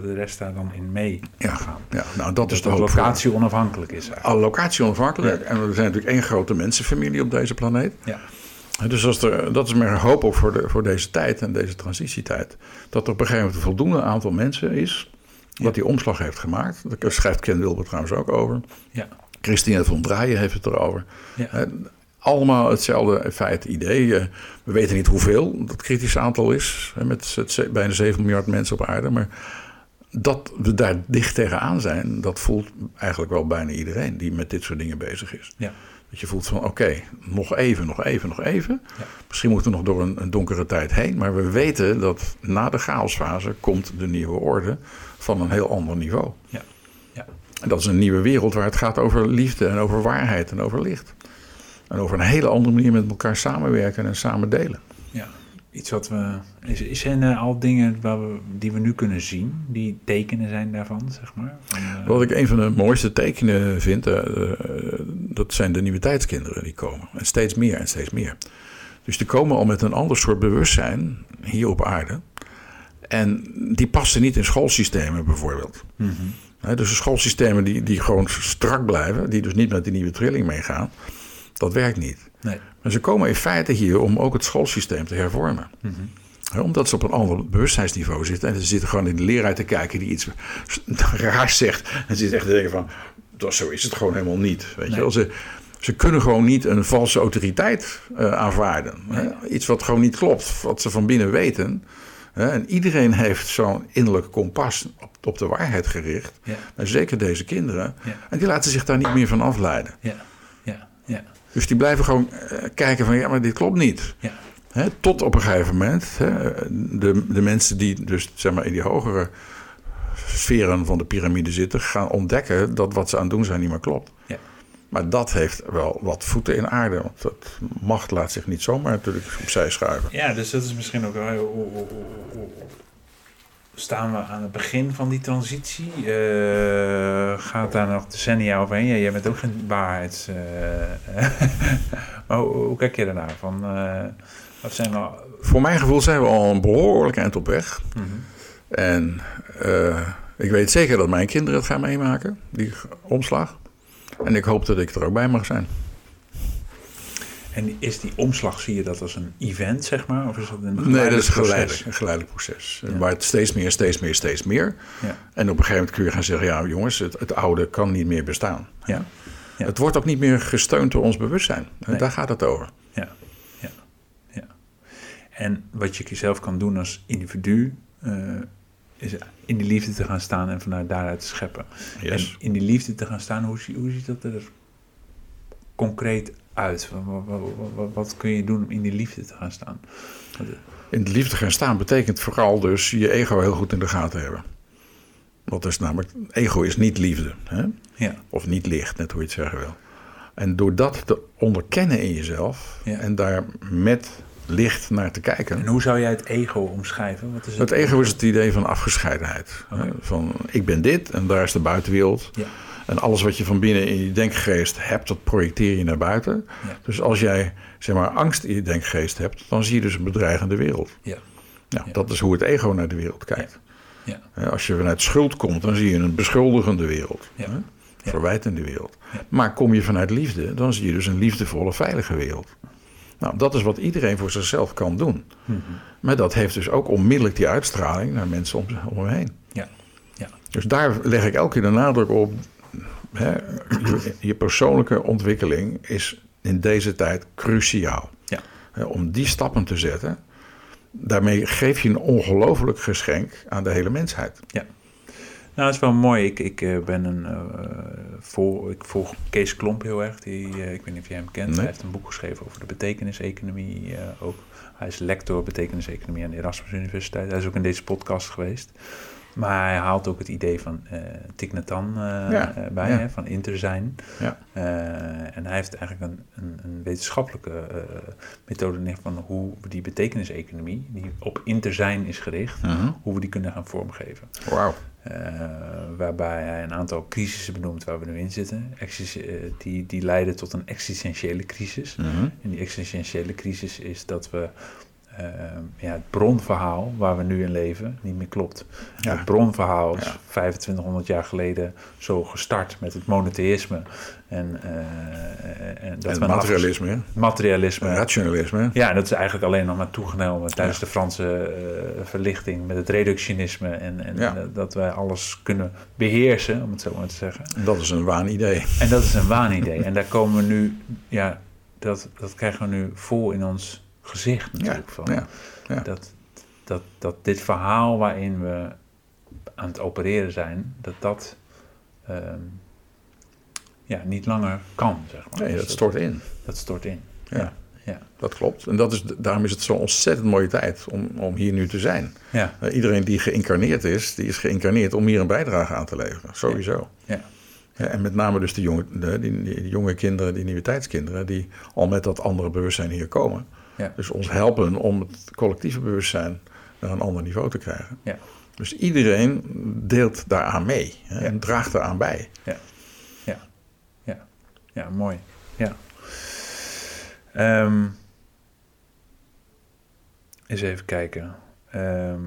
dat de rest daar dan in mee Ja. gaan. Ja, nou, dat is de dat voor- locatie onafhankelijk is eigenlijk. Alle locatie onafhankelijk. En we zijn natuurlijk één grote mensenfamilie op deze planeat. Ja. Dus als er, dat is mijn hoop ook voor, de, voor deze tijd en deze transitietijd. Dat er op een gegeven moment een voldoende aantal mensen is. wat die omslag heeft gemaakt. Daar schrijft Ken Wilber trouwens ook over. Ja. Christine van Draaien heeft het erover. Ja. Allemaal hetzelfde feit, idee. Eh, We weten niet hoeveel dat kritische aantal is. Met bijna 7 miljard mensen op aarde. Maar dat we daar dicht tegenaan zijn, dat voelt eigenlijk wel bijna iedereen die met dit soort dingen bezig is. Ja. Dat je voelt van oké, nog even, nog even, nog even. Ja. Misschien moeten we nog door een, een donkere tijd heen. Maar we weten dat na de chaosfase komt de nieuwe orde van een heel ander niveau. Ja. Ja. En dat is een nieuwe wereld waar het gaat over liefde en over waarheid en over licht. En over een hele andere manier met elkaar samenwerken en samen delen. Iets wat we. Is, zijn er al dingen waar we, die we nu kunnen zien, die tekenen zijn daarvan, zeg maar? Van, eh, Wat ik een van de mooiste tekenen vind, eh, eh, dat zijn de nieuwe tijdskinderen die komen. En steeds meer en steeds meer. Dus die komen al met een ander soort bewustzijn hier op aarde. En die passen niet in schoolsystemen bijvoorbeeld. mhm. Dus de schoolsystemen die, die gewoon strak blijven, die dus niet met die nieuwe trilling meegaan, dat werkt niet. Nee. Ze komen in feite hier om ook het schoolsysteem te hervormen. Mhm. Omdat ze op een ander bewustzijnsniveau zitten. En ze zitten gewoon in de leraar te kijken die iets raars zegt. En ze zitten echt te denken van, dat, zo is het gewoon helemaal niet. Weet je wel? Ze, ze kunnen gewoon niet een valse autoriteit eh, aanvaarden. Iets wat gewoon niet klopt, wat ze van binnen weten. Hè? En iedereen heeft zo'n innerlijk kompas op, op de waarheid gericht. Ja. En zeker deze kinderen. Ja. En die laten zich daar niet meer van afleiden. Ja. Ja. Ja. Dus die blijven gewoon eh, kijken van, ja, maar dit klopt niet. Ja. Tot op een gegeven moment de, de mensen die dus zeg maar in die hogere sferen van de piramide zitten, gaan ontdekken dat wat ze aan het doen zijn niet meer klopt. Ja. Maar dat heeft wel wat voeten in aarde. Want dat macht laat zich niet zomaar natuurlijk opzij schuiven. Ja, dus dat is misschien ook wel. heel- hoe- hoe- hoe- hoe- Staan we aan het begin van die transitie? Eh, gaat daar nog decennia overheen? Ja, jij bent ook geen waarheids... eh, maar hoe, hoe kijk je daarnaar? Van, eh, wat zijn nou... Voor mijn gevoel zijn we al een behoorlijk eind op weg. Mhm. En eh, ik weet zeker dat mijn kinderen het gaan meemaken, die omslag. En ik hoop dat ik er ook bij mag zijn. En is die omslag, zie je dat als een event, zeg maar? Of is dat een Nee, dat is geleidelijk geleidelijk, een geleidelijk proces. Ja. Waar het steeds meer, steeds meer, steeds meer. Ja. En op een gegeven moment kun je gaan zeggen: ja, jongens, het, het oude kan niet meer bestaan. Ja. Ja. Het wordt ook niet meer gesteund door ons bewustzijn. Nee. Daar gaat het over. Ja, ja, ja. En wat je zelf kan doen als individu, eh, is in die liefde te gaan staan en vanuit daaruit te scheppen. Yes. En in die liefde te gaan staan, hoe, hoe ziet dat er concreet uit? Wat, wat, wat- wat- wat kun je doen om in die liefde te gaan staan? In de liefde gaan staan betekent vooral dus je ego heel goed in de gaten hebben. Want dat is namelijk, ego is niet liefde. Hè? Ja, Of niet licht, net hoe je het zeggen wil. En door dat te onderkennen in jezelf Ja. en daar met licht naar te kijken. en hoe zou jij het ego omschrijven? Wat is het? Het ego is het idee van afgescheidenheid. Van ik ben dit en daar is de buitenwereld. Ja, En alles wat je van binnen in je denkgeest hebt, dat projecteer je naar buiten. Ja. Dus als jij zeg maar, angst in je denkgeest hebt, dan zie je dus een bedreigende wereld. ja, Nou, Ja. Dat is hoe het ego naar de wereld kijkt. ja, Als je vanuit schuld komt, dan zie je een beschuldigende wereld. Ja. Hè? Ja. Verwijtende wereld. Maar kom je vanuit liefde, dan zie je dus een liefdevolle, veilige wereld. Nou, dat is wat iedereen voor zichzelf kan doen. Mhm. Maar dat heeft dus ook onmiddellijk die uitstraling naar mensen om, om hem heen. ja, ja, Dus daar leg ik elke keer de nadruk op. Hè, je, je persoonlijke ontwikkeling is in deze tijd cruciaal. Ja. Hè, om die stappen te zetten, daarmee geef je een ongelooflijk geschenk aan de hele mensheid. Ja. Nou, dat is wel mooi. Ik, ik eh, ben een, eh, voor, ik volg Kees Klomp heel erg. Die, eh, ik weet niet of je hem kent. Nee. Hij heeft een boek geschreven over de betekeniseconomie. eh, ook. Hij is lector betekeniseconomie aan de Erasmus Universiteit. Hij is ook in deze podcast geweest. Maar hij haalt ook het idee van eh Thich Nhat Hanh, eh, Ja, eh, bij, ja. hè, van inter zijn. Ja. En hij heeft eigenlijk een, een, een wetenschappelijke methode neer van hoe we die betekeniseconomie, die op inter zijn is gericht, Mhm. hoe we die kunnen gaan vormgeven. Wauw. Waarbij hij een aantal crisissen benoemt waar we nu in zitten. Die, die leiden tot een existentiële crisis. Mhm. En die existentiële crisis is dat we ja, het bronverhaal waar we nu in leven niet meer klopt. Ja. Het bronverhaal is Ja. 2500 jaar geleden zo gestart met het monotheïsme. En, eh, en dat En we materialisme, materialisme. rationalisme. Ja, dat is eigenlijk alleen nog maar toegenomen tijdens de Franse eh, verlichting met het reductionisme. En, en eh, dat wij alles kunnen beheersen, om het zo maar te zeggen. En dat is een waanidee. En dat is een waanidee. En daar komen we nu, ja, dat, dat krijgen we nu vol in ons gezicht natuurlijk. van. ja, ja. Dat, dat, dat dit verhaal waarin we aan het opereren zijn, dat dat ehm, ja, niet langer kan, zeg maar. Nee, Dus dat stort in. Dat stort in. Ja. Ja. Dat klopt. En dat is, daarom is het zo'n ontzettend mooie tijd om, om hier nu te zijn. Ja. Eh, iedereen die geïncarneerd is, die is geïncarneerd om hier een bijdrage aan te leveren. Sowieso. Ja. Ja, en met name dus de jonge, de, die, die, die jonge kinderen, die nieuwe tijdskinderen, die al met dat andere bewustzijn hier komen. Ja. Dus ons helpen om het collectieve bewustzijn naar een ander niveau te krijgen. Ja. Dus iedereen deelt daaraan mee hè, Ja. en draagt eraan bij. Ja, mooi. Ja. Ehm, eens even kijken. Ehm,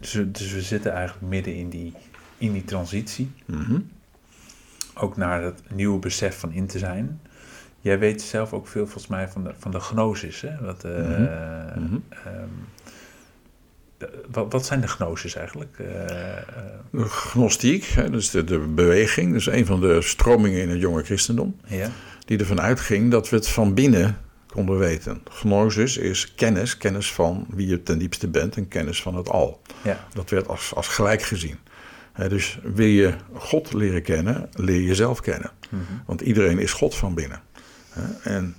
dus, we- dus we zitten eigenlijk midden in die, in die transitie. Mhm. Ook naar het nieuwe besef van in te zijn. Jij weet zelf ook veel volgens mij van de, van de gnosis. Hè? Wat, eh, Mhm. Mhm. ehm, de- wat, wat zijn de gnosis eigenlijk? Eh, eh, De gnostiek, hè, dus de, de beweging, dus een van de stromingen in het jonge christendom, ja? die ervan uitging dat we het van binnen konden weten. Gnosis is kennis, kennis van wie je ten diepste bent en kennis van het al. Ja. Dat werd als, als gelijk gezien. Dus wil je God leren kennen, leer jezelf kennen. Mhm. Want iedereen is God van binnen. En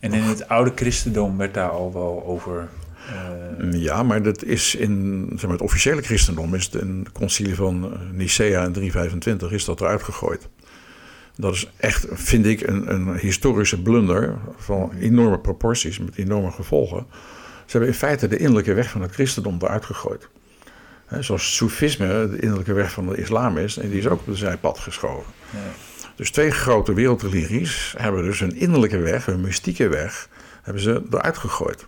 En in het oude christendom werd daar al wel over... eh, ja, maar dat is in zeg maar, het officiële christendom, is het in het concilie van eh, Nicea in 325, is dat eruit gegooid. Dat is echt, vind ik, een, een historische blunder van enorme proporties, met enorme gevolgen. Ze hebben in feite de innerlijke weg van het christendom eruit gegooid. Hè, zoals Soefisme de innerlijke weg van de islam is, en die is ook op de zijpad geschoven. ja. Dus twee grote wereldreligies hebben dus hun innerlijke weg, hun mystieke weg, hebben ze eruit gegooid.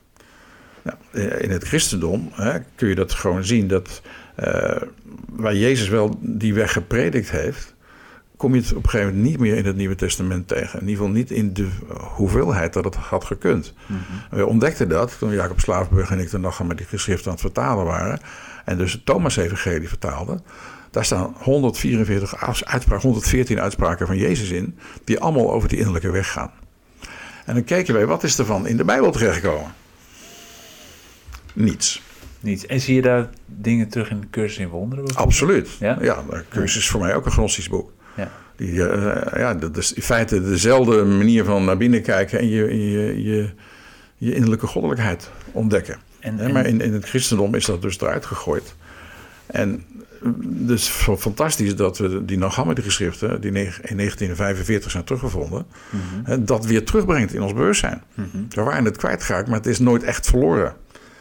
Nou, eh, in het christendom hè, kun je dat gewoon zien dat eh, waar Jezus wel die weg gepredikt heeft, kom je het op een gegeven moment niet meer in het Nieuwe Testament tegen. In ieder geval niet in de hoeveelheid dat het had gekund. Mhm. We ontdekten dat toen Jacob Slavenburg en ik de nacht met die geschriften aan het vertalen waren. En dus het Thomas-evangelie vertaalden. Daar staan 144 uitspraken, 114 uitspraken van Jezus in. Die allemaal over die innerlijke weg gaan. En dan keken wij, wat is er van in de Bijbel terechtgekomen? Niets. Niets. En zie je daar dingen terug in de cursus in wonderen? Absoluut. Ja? Ja, de cursus is voor mij ook een gnostisch boek. Ja. Die, eh, ja, dat is in feite dezelfde manier van naar binnen kijken en je, je, je, je innerlijke goddelijkheid ontdekken. En- maar in, in het christendom is dat dus eruit gegooid. En eh, dus fa- fantastisch dat we die Naghamdi-geschriften, die in 1945 zijn teruggevonden, Mhm. dat weer terugbrengt in ons bewustzijn. Mhm. We waren het kwijtgeraakt, maar het is nooit echt verloren.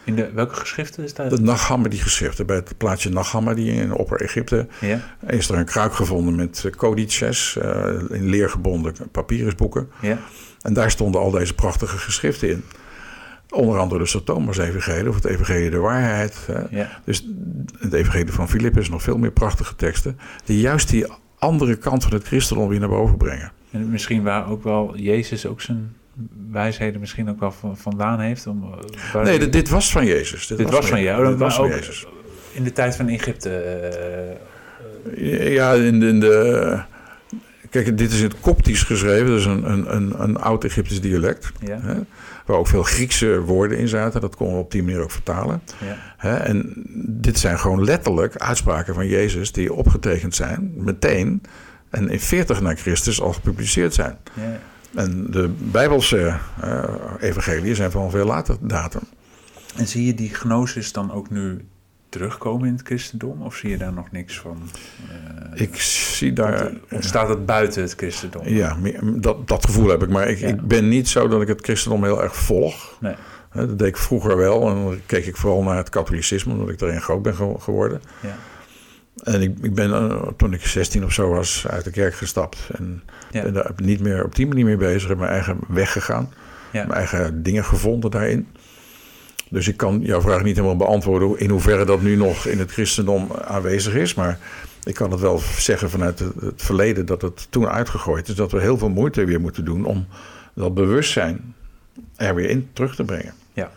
In de, welke geschriften is dat? De Naghamdi-geschriften, bij het plaatsje Naghamdi in Opper-Egypte, Ja? is er een kruik gevonden met eh, codices, eh, in leergebonden papyrusboeken. Ja? En daar stonden al deze prachtige geschriften in. Onder andere dus de Thomas-evangelie, of het evangelie de waarheid. Hè. Ja. Dus het evangelie van Filippus, nog veel meer prachtige teksten... die juist die andere kant van het christendom weer naar boven brengen. En misschien waar ook wel Jezus ook zijn wijsheden misschien ook wel van- vandaan heeft. Om, eh, Nee, dit, dit was van Jezus. dit was van jou. Dit was van ook Jezus. In de tijd van Egypte. eh, Ja, in de, in de... Kijk, dit is in het Koptisch geschreven. Dat is een, een, een, een oud-Egyptisch dialect. ja, Hè, waar ook veel Griekse woorden in zaten. Dat konden we op die manier ook vertalen. ja, en dit zijn gewoon letterlijk uitspraken van Jezus die opgetekend zijn, meteen En in 40 na Christus al gepubliceerd zijn. Ja. En de Bijbelse uh, evangeliën zijn van veel later datum. En zie je die gnosis dan ook nu terugkomen in het christendom? Of zie je daar nog niks van? Uh, ik zie daar... Of staat het buiten het christendom? Ja, dat, dat gevoel heb ik. Maar ik, ja. ik ben niet zo dat ik het christendom heel erg volg. Nee. Dat deed ik vroeger wel. En dan keek ik vooral naar het katholicisme, omdat ik erin groot ben geworden. Ja. En ik, ik ben uh, toen ik 16 of zo was uit de kerk gestapt. En Ja. ben daar niet meer op die manier mee bezig. Heb mijn eigen weg gegaan. Mijn eigen dingen gevonden daarin. Dus ik kan jouw vraag niet helemaal beantwoorden in hoeverre dat nu nog in het christendom aanwezig is. Maar ik kan het wel zeggen vanuit het, verleden dat het toen uitgegooid is. Dat we heel veel moeite weer moeten doen om dat bewustzijn er weer in terug te brengen. Ja.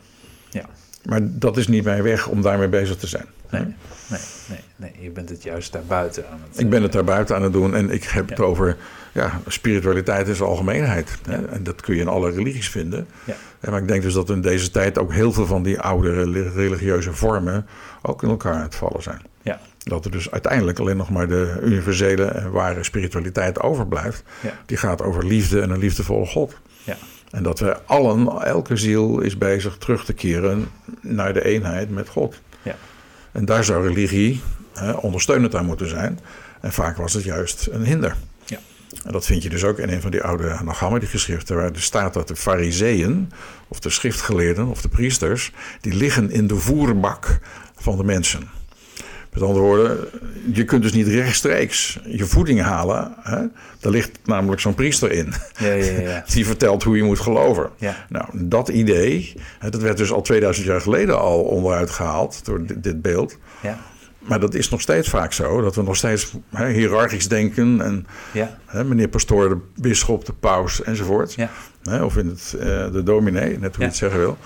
Ja. Maar dat is niet mijn weg om daarmee bezig te zijn. Nee, nee, nee, nee. Je bent het juist daarbuiten aan het Ik ben het daar buiten aan het doen en ik heb Ja. het over ja, spiritualiteit in zijn algemeenheid. Hè? En dat kun je in alle religies vinden. Ja. Maar ik denk dus dat in deze tijd ook heel veel van die oude reli- religieuze vormen ook in elkaar aan het vallen zijn. Ja. Dat er dus uiteindelijk alleen nog maar de universele en ware spiritualiteit overblijft. Die gaat over liefde en een liefdevolle God. Ja. En dat we allen, elke ziel is bezig terug te keren naar de eenheid met God. Ja. En daar zou religie hè, ondersteunend aan moeten zijn. En vaak was het juist een hinder. Ja. En dat vind je dus ook in een van die oude Naghamadi-geschriften... waar er staat dat de fariseeën, of de schriftgeleerden, of de priesters... die liggen in de voerbak van de mensen. Met andere woorden, je kunt dus niet rechtstreeks je voeding halen. Hè? Daar ligt namelijk zo'n priester in. Ja, ja, ja. Die vertelt hoe je moet geloven. Nou, dat idee, hè, dat werd dus al 2000 jaar geleden al onderuit gehaald door dit, dit beeld. Ja. Maar dat is nog steeds vaak zo, dat we nog steeds hè, hiërarchisch denken. En Ja. hè, meneer pastoor, de bisschop, de paus enzovoort. Ja. Hè, of in het, eh, de dominee, net hoe je het zeggen wil.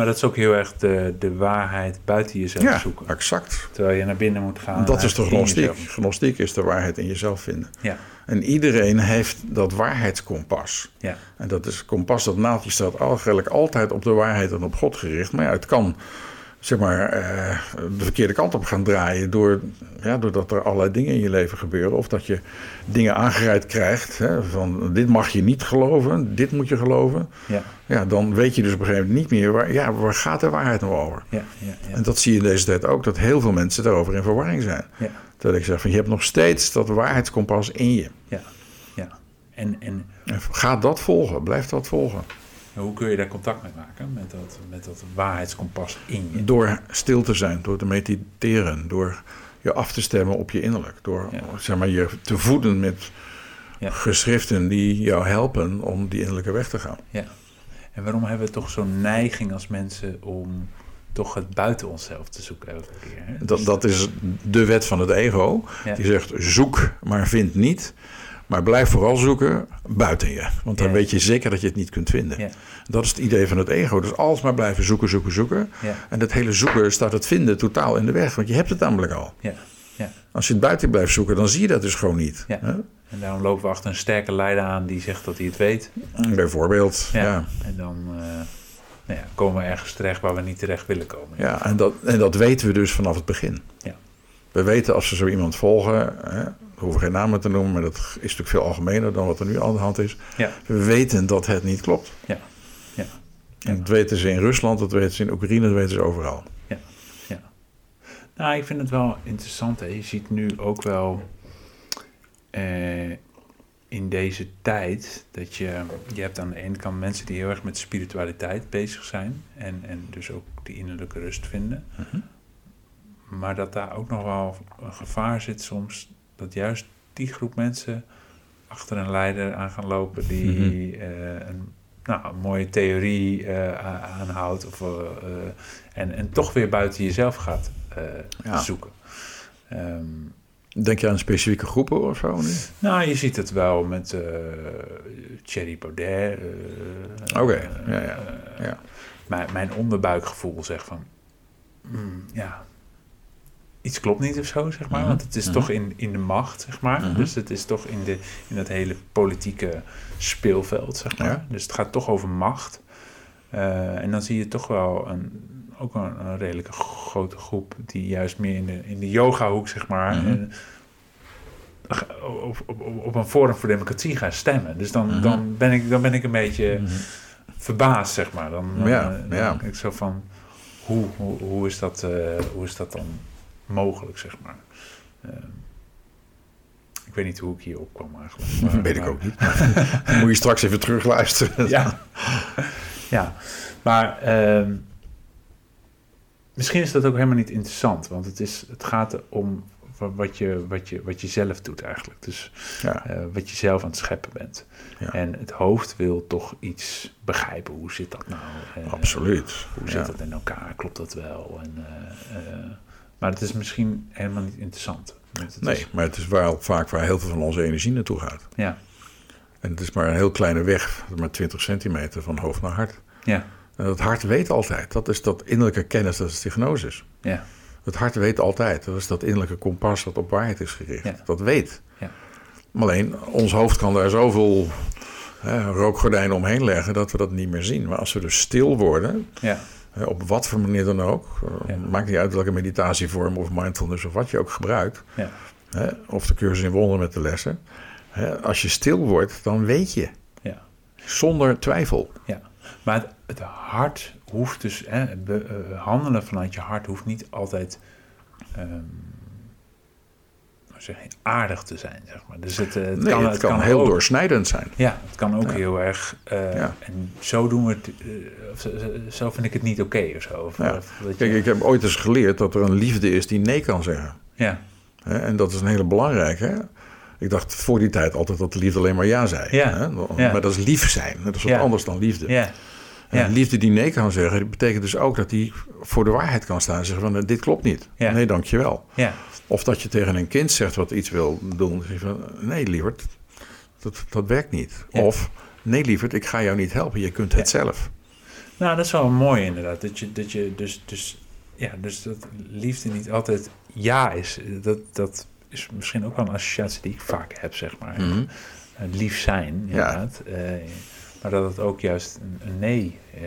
Maar dat is ook heel erg de, de waarheid buiten jezelf Ja, zoeken. exact. Terwijl je naar binnen moet gaan. dat is in gnostiek. Gnostiek is de waarheid in jezelf vinden. Ja. En iedereen heeft dat waarheidskompas. Ja. En dat is kompas, dat naaldje staat eigenlijk altijd op de waarheid en op God gericht. Maar ja, het kan zeg maar eh, de verkeerde kant op gaan draaien door, ja, doordat er allerlei dingen in je leven gebeuren. Of dat je dingen aangereikt krijgt hè, van dit mag je niet geloven, dit moet je geloven. Ja. Ja, dan weet je dus op een gegeven moment niet meer waar, ja, waar gaat de waarheid nou over. Ja. Ja. Ja. En dat zie je in deze tijd ook, dat heel veel mensen daarover in verwarring zijn. Ja. Dat ik zeg van je hebt nog steeds dat waarheidskompas in je. Ja. ja. En, en En ga dat volgen, blijf dat volgen. Hoe kun je daar contact mee maken? Met dat, met dat waarheidskompas in je. Door stil te zijn, door te mediteren, door je af te stemmen op je innerlijk. Door Ja. zeg maar, je te voeden met Ja. geschriften die jou helpen om die innerlijke weg te gaan. Ja. En waarom hebben we toch zo'n neiging als mensen om toch het buiten onszelf te zoeken elke keer? Hè? Dat, dat is de wet van het ego. Ja. Die zegt zoek, maar vind niet. Maar blijf vooral zoeken buiten je. Want dan Ja. weet je zeker dat je het niet kunt vinden. Ja. Dat is het idee van het ego. Dus alles maar blijven zoeken, zoeken, zoeken. Ja. En dat hele zoeken staat het vinden totaal in de weg. Want je hebt het namelijk al. Ja. Ja. Als je het buiten blijft zoeken, dan zie je dat dus gewoon niet. En daarom lopen we achter een sterke leider aan die zegt dat hij het weet. Bijvoorbeeld. Ja. En dan eh, nou ja, komen we ergens terecht waar we niet terecht willen komen. Ja, en dat, en dat weten we dus vanaf het begin. Ja. We weten als we zo iemand volgen, hè, hoeven geen namen te noemen, maar dat is natuurlijk veel algemener dan wat er nu aan de hand is. Ja. We weten dat het niet klopt. Ja. Ja. En dat weten ze in Rusland, dat weten ze in Oekraïne, dat weten ze overal. Nou, ik vind het wel interessant. Hè. Je ziet nu ook wel eh, in deze tijd dat je, je hebt aan de ene kant mensen die heel erg met spiritualiteit bezig zijn en, en dus ook die innerlijke rust vinden. Mhm. Maar dat daar ook nog wel een gevaar zit soms dat juist die groep mensen achter een leider aan gaan lopen die Mhm. eh, een, nou, een mooie theorie eh, aanhoudt of, eh, en, en toch weer buiten jezelf gaat Ja. zoeken. Ehm, Denk je aan specifieke groepen of zo? nu? nou, je ziet het wel met Thierry Baudet. Oké, ja, ja, ja. Mijn, mijn onderbuikgevoel zegt van, mm, ja, iets klopt niet of zo, zeg maar. Mhm, Want het is mhm. toch in, in de macht, zeg maar. Mhm. Dus het is toch in, de, in dat hele politieke speelveld, zeg maar. Ja. Dus het gaat toch over macht. Eh, en dan zie je toch wel een, ook een, een redelijke grote groep die juist meer in de, in de yoga-hoek, zeg maar, eh, op, op, op een Forum voor Democratie ga stemmen. Dus dan, dan, ben, ik, dan ben ik een beetje verbaasd, zeg maar. Dan, Ja, eh, dan ja. denk ik zo van, hoe, hoe, hoe, is dat, eh, hoe is dat dan mogelijk, zeg maar? Eh, ik weet niet hoe ik hierop kwam eigenlijk. Dat Maar- weet ik maar- ook niet. Dan moet je straks even terugluisteren. ja. ja, maar ehm, misschien is dat ook helemaal niet interessant, want het, is, het gaat om wa- wat je, wat, je, wat je zelf doet eigenlijk. Dus Ja, eh, wat je zelf aan het scheppen bent. Ja. En het hoofd wil toch iets begrijpen. Hoe zit dat nou? Eh, absoluut. Hoe Ja. zit dat in elkaar? Klopt dat wel? En, eh, maar het is misschien helemaal niet interessant. Het Nee, is- maar het is wel vaak waar heel veel van onze energie naartoe gaat. ja, En het is maar een heel kleine weg, maar 20 centimeter van hoofd naar hart. ja, En het hart weet altijd. Dat is dat innerlijke kennis, dat is de gnosis. ja, Het hart weet altijd. Dat is dat innerlijke kompas dat op waarheid is gericht. Ja. Dat weet. Ja. Maar alleen, ons hoofd kan daar zoveel hè, rookgordijnen omheen leggen dat we dat niet meer zien. Maar als we dus stil worden, ja, op wat voor manier dan ook, eh, Ja. maakt niet uit welke meditatievorm of mindfulness of wat je ook gebruikt, ja, hè, of de cursus in wonderen met de lessen. Hè, als je stil wordt, dan weet je. ja. Zonder twijfel. Ja, maar het, het hart hoeft dus, hè, be- eh, handelen vanuit je hart hoeft niet altijd ehm, je, aardig te zijn, zeg maar. Dus het, eh, het nee, kan, het kan, kan heel ook, doorsnijdend zijn. Ja, het kan ook Ja. heel erg, eh, Ja. en zo doen we het, eh, of zo- vind ik het niet oké of zo. Of, Ja. of dat je- Kijk, ik heb ooit eens geleerd dat er een liefde is die nee kan zeggen. ja, Hè, En dat is een hele belangrijke. Hè? Ik dacht voor die tijd altijd dat de liefde alleen maar ja zei. Ja, Hè? Maar dat is lief zijn. Dat is wat anders dan liefde. ja, ja. liefde die nee kan zeggen, die betekent dus ook dat hij voor de waarheid kan staan. En zeggen van, eh, dit klopt niet. Ja. Nee, dankjewel. ja, Of dat je tegen een kind zegt wat iets wil doen. Zeg van, nee lieverd, dat, dat werkt niet. Ja. Of, nee lieverd, ik ga jou niet helpen. Je kunt het Ja. zelf. Nou, dat is wel mooi inderdaad. Dat je, dat je dus, dus, ja, dus dat liefde niet altijd ja is. Dat, dat is misschien ook wel een associatie die ik vaak heb, zeg maar. Mhm. Eh, lief zijn, inderdaad. Eh, maar dat het ook juist een, een nee eh,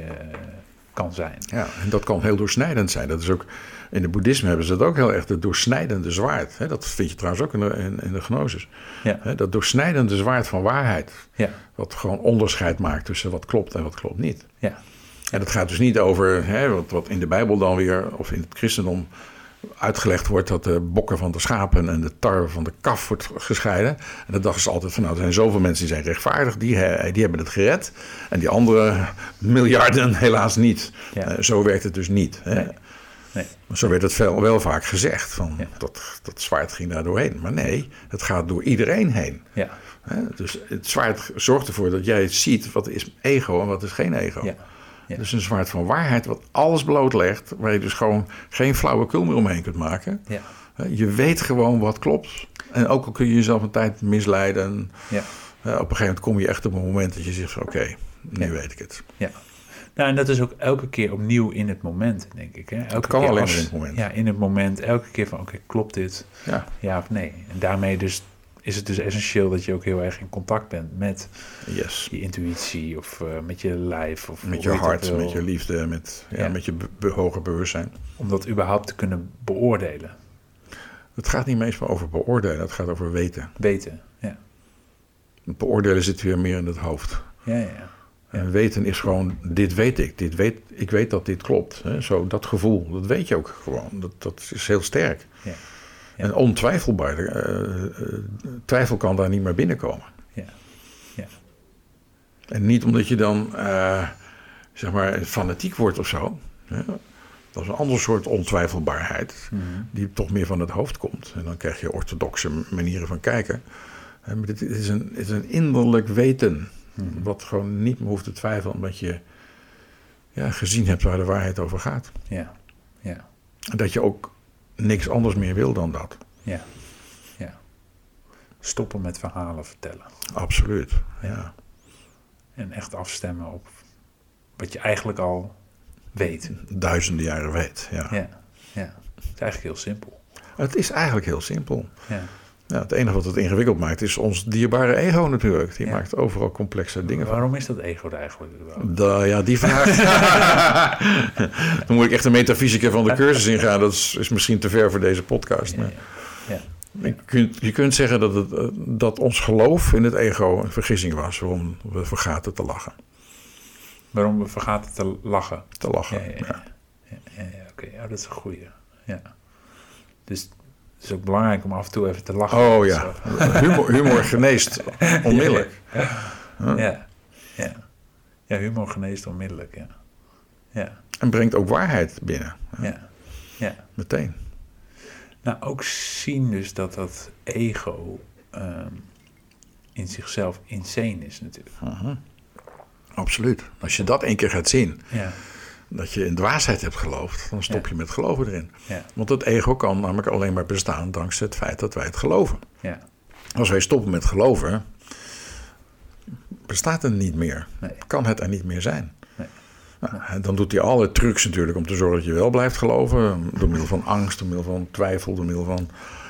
kan zijn. Ja, en dat kan heel doorsnijdend zijn. Dat is ook, in het boeddhisme hebben ze dat ook heel erg, het doorsnijdende zwaard. Hè, dat vind je trouwens ook in de, in, in de gnosis. Ja, Hè, dat doorsnijdende zwaard van waarheid. ja, Wat gewoon onderscheid maakt tussen wat klopt en wat klopt niet. ja, En dat gaat dus niet over hè, wat, wat in de Bijbel dan weer, of in het christendom uitgelegd wordt, dat de bokken van de schapen en de tarwe van de kaf wordt gescheiden. En dan dachten ze altijd van, nou, er zijn zoveel mensen die zijn rechtvaardig, die, he- die hebben het gered. En die andere miljarden helaas niet. Ja. Eh, zo werkt het dus niet. Hè. Nee. Nee. Zo werd het veel, wel vaak gezegd, van, Ja. dat, dat zwaard ging daar doorheen. Maar nee, het gaat door iedereen heen. ja, Hè? Dus het zwaard zorgt ervoor dat jij ziet wat is ego en wat is geen ego. ja, ja. Dus een zwaard van waarheid wat alles blootlegt, waar je dus gewoon geen flauwekul meer omheen kunt maken. ja, Je weet gewoon wat klopt. En ook al kun je jezelf een tijd misleiden. ja. op een gegeven moment kom je echt op een moment dat je zegt: Oké, nu Ja. weet ik het. Ja. Nou, en dat is ook elke keer opnieuw in het moment, denk ik. Hè? Elke kan keer alleen als- in het moment. Ja, in het moment. Elke keer van, oké, klopt dit? Ja, Ja of nee? En daarmee dus is het dus essentieel dat je ook heel erg in contact bent met yes. je intuïtie of eh, met je lijf. Of Met je hart, met je liefde, met, ja, Ja. met je be- hoger bewustzijn. Om dat überhaupt te kunnen beoordelen. Het gaat niet meestal over beoordelen, het gaat over weten. Weten. Ja, Het beoordelen zit weer meer in het hoofd. ja, ja. ja. En weten is gewoon, dit weet ik. Dit weet, ik weet dat dit klopt. Hè? Zo, dat gevoel, dat weet je ook gewoon. Dat, dat is heel sterk. Ja. En ontwijfelbaar. eh, eh, twijfel kan daar niet meer binnenkomen. Ja. Ja. En niet omdat je dan, eh, zeg maar, fanatiek wordt of zo. Hè? Dat is een ander soort ontwijfelbaarheid. Mhm. Die toch meer van het hoofd komt. En dan krijg je orthodoxe manieren van kijken. Maar dit is een, het is een innerlijk weten. Mhm. Wat gewoon niet meer hoeft te twijfelen, omdat je ja, gezien hebt waar de waarheid over gaat. Ja. Ja. En dat je ook niks anders meer wil dan dat. Ja. Ja. Stoppen met verhalen vertellen. Absoluut. Ja. En echt afstemmen op wat je eigenlijk al weet. Duizenden jaren weet. Ja. Ja. Ja. Het is eigenlijk heel simpel. Het is eigenlijk heel simpel. Ja. Ja, het enige wat het ingewikkeld maakt is ons dierbare ego natuurlijk. Die Ja. maakt overal complexe dingen van. Waarom is dat ego er eigenlijk? Da, ja, die vraag. Dan moet ik echt de metafysica van de cursus ingaan. Dat is, is misschien te ver voor deze podcast. Maar ja. Je kunt, je kunt zeggen dat, het, eh, dat ons geloof in het ego een vergissing was. Waarom we vergaten te lachen. Waarom we vergaten te lachen. Te lachen, Ja, ja, Oké, ja, dat is een goeie. Ja. Dus het is ook belangrijk om af en toe even te lachen. Oh ja, humor, humor geneest onmiddellijk. Ja, ja. Ja, humor geneest onmiddellijk, ja. Ja, En brengt ook waarheid binnen, ja, ja. meteen. Nou, ook zien dus dat dat ego ehm, in zichzelf insane is natuurlijk. Absoluut. Als je dat één keer gaat zien, Ja, dat je in dwaasheid hebt geloofd, dan stop Ja. je met geloven erin. ja, Want het ego kan namelijk alleen maar bestaan dankzij het feit dat wij het geloven. ja. Als wij stoppen met geloven, bestaat het niet meer. Nee. Kan het er niet meer zijn. Nee. Nou, dan doet hij alle trucs natuurlijk om te zorgen dat je wel blijft geloven. Door middel van angst, door middel van twijfel, door middel van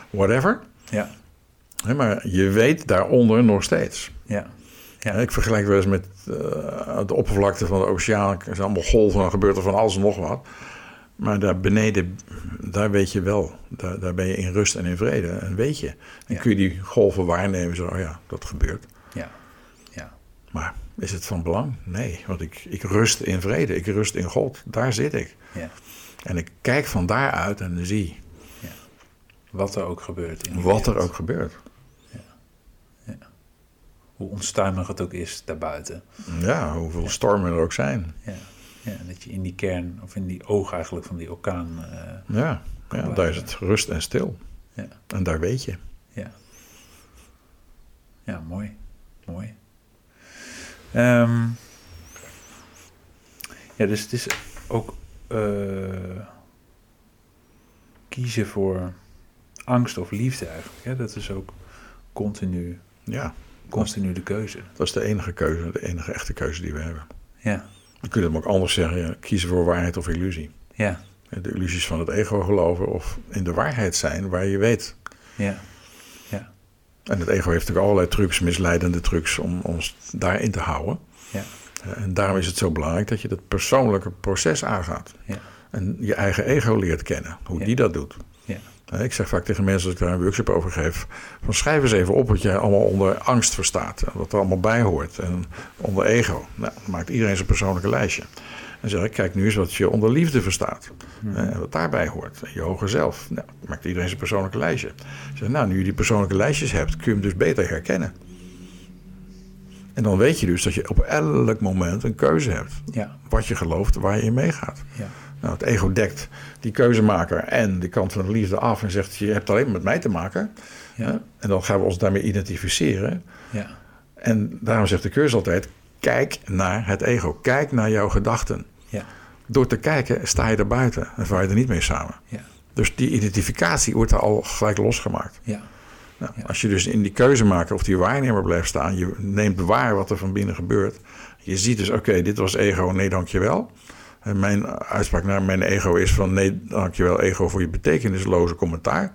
whatever. Ja, Maar je weet daaronder nog steeds. ja, ja. Ik vergelijk wel eens met eh, de oppervlakte van de oceaan. Er zijn allemaal golven, dan gebeurt er van alles en nog wat. Maar daar beneden, daar weet je wel. Daar, daar ben je in rust en in vrede. En weet je. En Ja. kun je die golven waarnemen. Zo, oh ja, dat gebeurt. ja, ja. Maar is het van belang? Nee, want ik, ik rust in vrede. Ik rust in God. Daar zit ik. ja. En ik kijk van daaruit en zie Wat er ook gebeurt. In wat er ook gebeurt. Hoe onstuimig het ook is daarbuiten. Ja, hoeveel stormen er ook zijn. Ja. ja, dat je in die kern, of in die oog eigenlijk van die orkaan... eh, Ja, ja daar is het rust en stil. ja, En daar weet je. ja. Ja, mooi. Mooi. Ehm, ja, dus het is ook eh, kiezen voor angst of liefde eigenlijk. Hè? Dat is ook continu, Ja, continu de keuze. dat is de enige keuze, de enige echte keuze die we hebben. Ja, We kunnen hem ook anders zeggen, ja, kiezen voor waarheid of illusie. ja, De illusies van het ego geloven of in de waarheid zijn waar je weet. ja, ja, En het ego heeft natuurlijk allerlei trucs, misleidende trucs om ons daarin te houden. ja, En daarom is het zo belangrijk dat je dat persoonlijke proces aangaat. ja, En je eigen ego leert kennen, hoe Ja. die dat doet. Ja, Ik zeg vaak tegen mensen als ik daar een workshop over geef: van schrijf eens even op wat jij allemaal onder angst verstaat. En wat er allemaal bij hoort. En onder ego. Nou, dan maakt iedereen zijn persoonlijke lijstje. En zeg ik: kijk nu eens wat je onder liefde verstaat. En wat daarbij hoort. En je hoger zelf. Nou, maakt iedereen zijn persoonlijke lijstje. Ik zeg: nou, nu je die persoonlijke lijstjes hebt, kun je hem dus beter herkennen. En dan weet je dus dat je op elk moment een keuze hebt. ja, Wat je gelooft, waar je in meegaat. ja, Nou, het ego dekt die keuzemaker en de kant van de liefde af en zegt: Je hebt alleen maar met mij te maken. ja, En dan gaan we ons daarmee identificeren. ja, En daarom zegt de cursus altijd: Kijk naar het ego. Kijk naar jouw gedachten. ja, Door te kijken sta je er buiten en val je er niet mee samen. ja, Dus die identificatie wordt er al gelijk losgemaakt. ja, Nou. Als je dus in die keuzemaker of die waarnemer blijft staan, je neemt waar wat er van binnen gebeurt. Je ziet dus, oké, dit was ego, nee dankjewel. En mijn uitspraak naar mijn ego is van nee dankjewel ego voor je betekenisloze commentaar.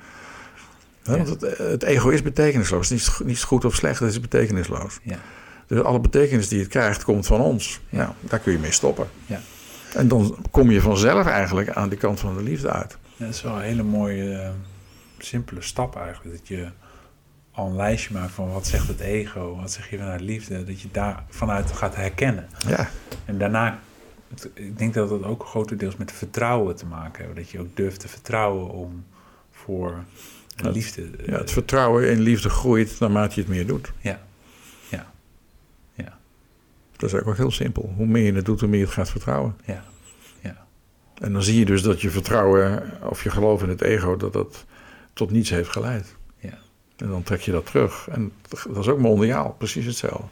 Ja. Want het, het ego is betekenisloos. Het is niet, niet goed of slecht, het is betekenisloos. ja, Dus alle betekenis die het krijgt, komt van ons. Ja. Nou, daar kun je mee stoppen. ja. En dan kom je vanzelf eigenlijk aan de kant van de liefde uit. Ja, dat is wel een hele mooie, eh, simpele stap eigenlijk. Dat je al een lijstje maakt van wat zegt het ego, wat zeg je vanuit liefde. Dat je daar vanuit gaat herkennen. Ja, En daarna, het- ik denk dat dat ook grotendeels met vertrouwen te maken heeft. Dat je ook durft te vertrouwen om voor de Ja, liefde. eh, ja, het vertrouwen in liefde groeit naarmate je het meer doet. ja, ja, ja, Dat is eigenlijk ook heel simpel. Hoe meer je het doet, hoe meer je het gaat vertrouwen. ja, ja, En dan zie je dus dat je vertrouwen of je geloof in het ego, dat dat tot niets heeft geleid. ja. En dan trek je dat terug. En dat is ook mondiaal, precies hetzelfde.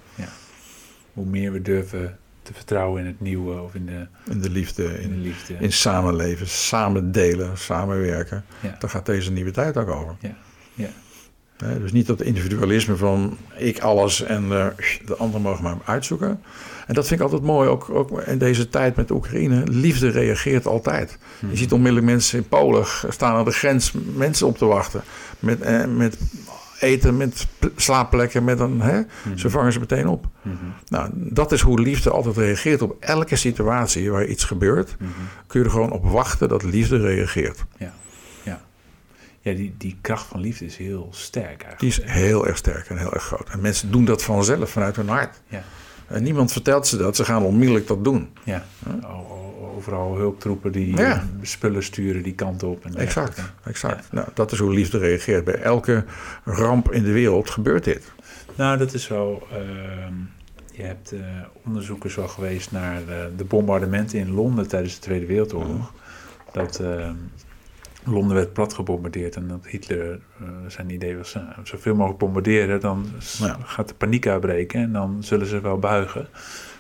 Hoe meer we durven te vertrouwen in het nieuwe of in de, In de liefde, in de liefde. in samenleven, samen delen, samenwerken. ja, Daar gaat deze nieuwe tijd ook over. ja, ja, dus niet dat individualisme van ik alles en eh, de ander mogen maar uitzoeken. En dat vind ik altijd mooi, ook, ook in deze tijd met Oekraïne. Liefde reageert altijd. Je ziet onmiddellijk mensen in Polen staan aan de grens mensen op te wachten. Met, eh, met eten, met pl- slaapplekken, met een, hè? Mhm. ze vangen ze meteen op. Mhm. Nou, dat is hoe liefde altijd reageert op elke situatie waar iets gebeurt. Mhm. Kun je er gewoon op wachten dat liefde reageert. Ja, ja. ja, die, die kracht van liefde is heel sterk eigenlijk. Die is heel erg sterk en heel erg groot. En mensen doen dat vanzelf vanuit hun hart. Ja, En niemand vertelt ze dat. Ze gaan onmiddellijk dat doen. ja. Overal hulptroepen die Ja. spullen sturen die kant op. En Exact, exact. Nou, dat is hoe liefde reageert. Bij elke ramp in de wereld gebeurt dit. Nou, dat is wel. ehm, je hebt eh, onderzoekers wel geweest naar eh, de bombardementen in Londen tijdens de Tweede Wereldoorlog. Dat ehm, Londen werd plat gebombardeerd en dat Hitler eh, zijn idee was: zoveel mogelijk bombarderen, dan Ja. gaat de paniek uitbreken en dan zullen ze wel buigen.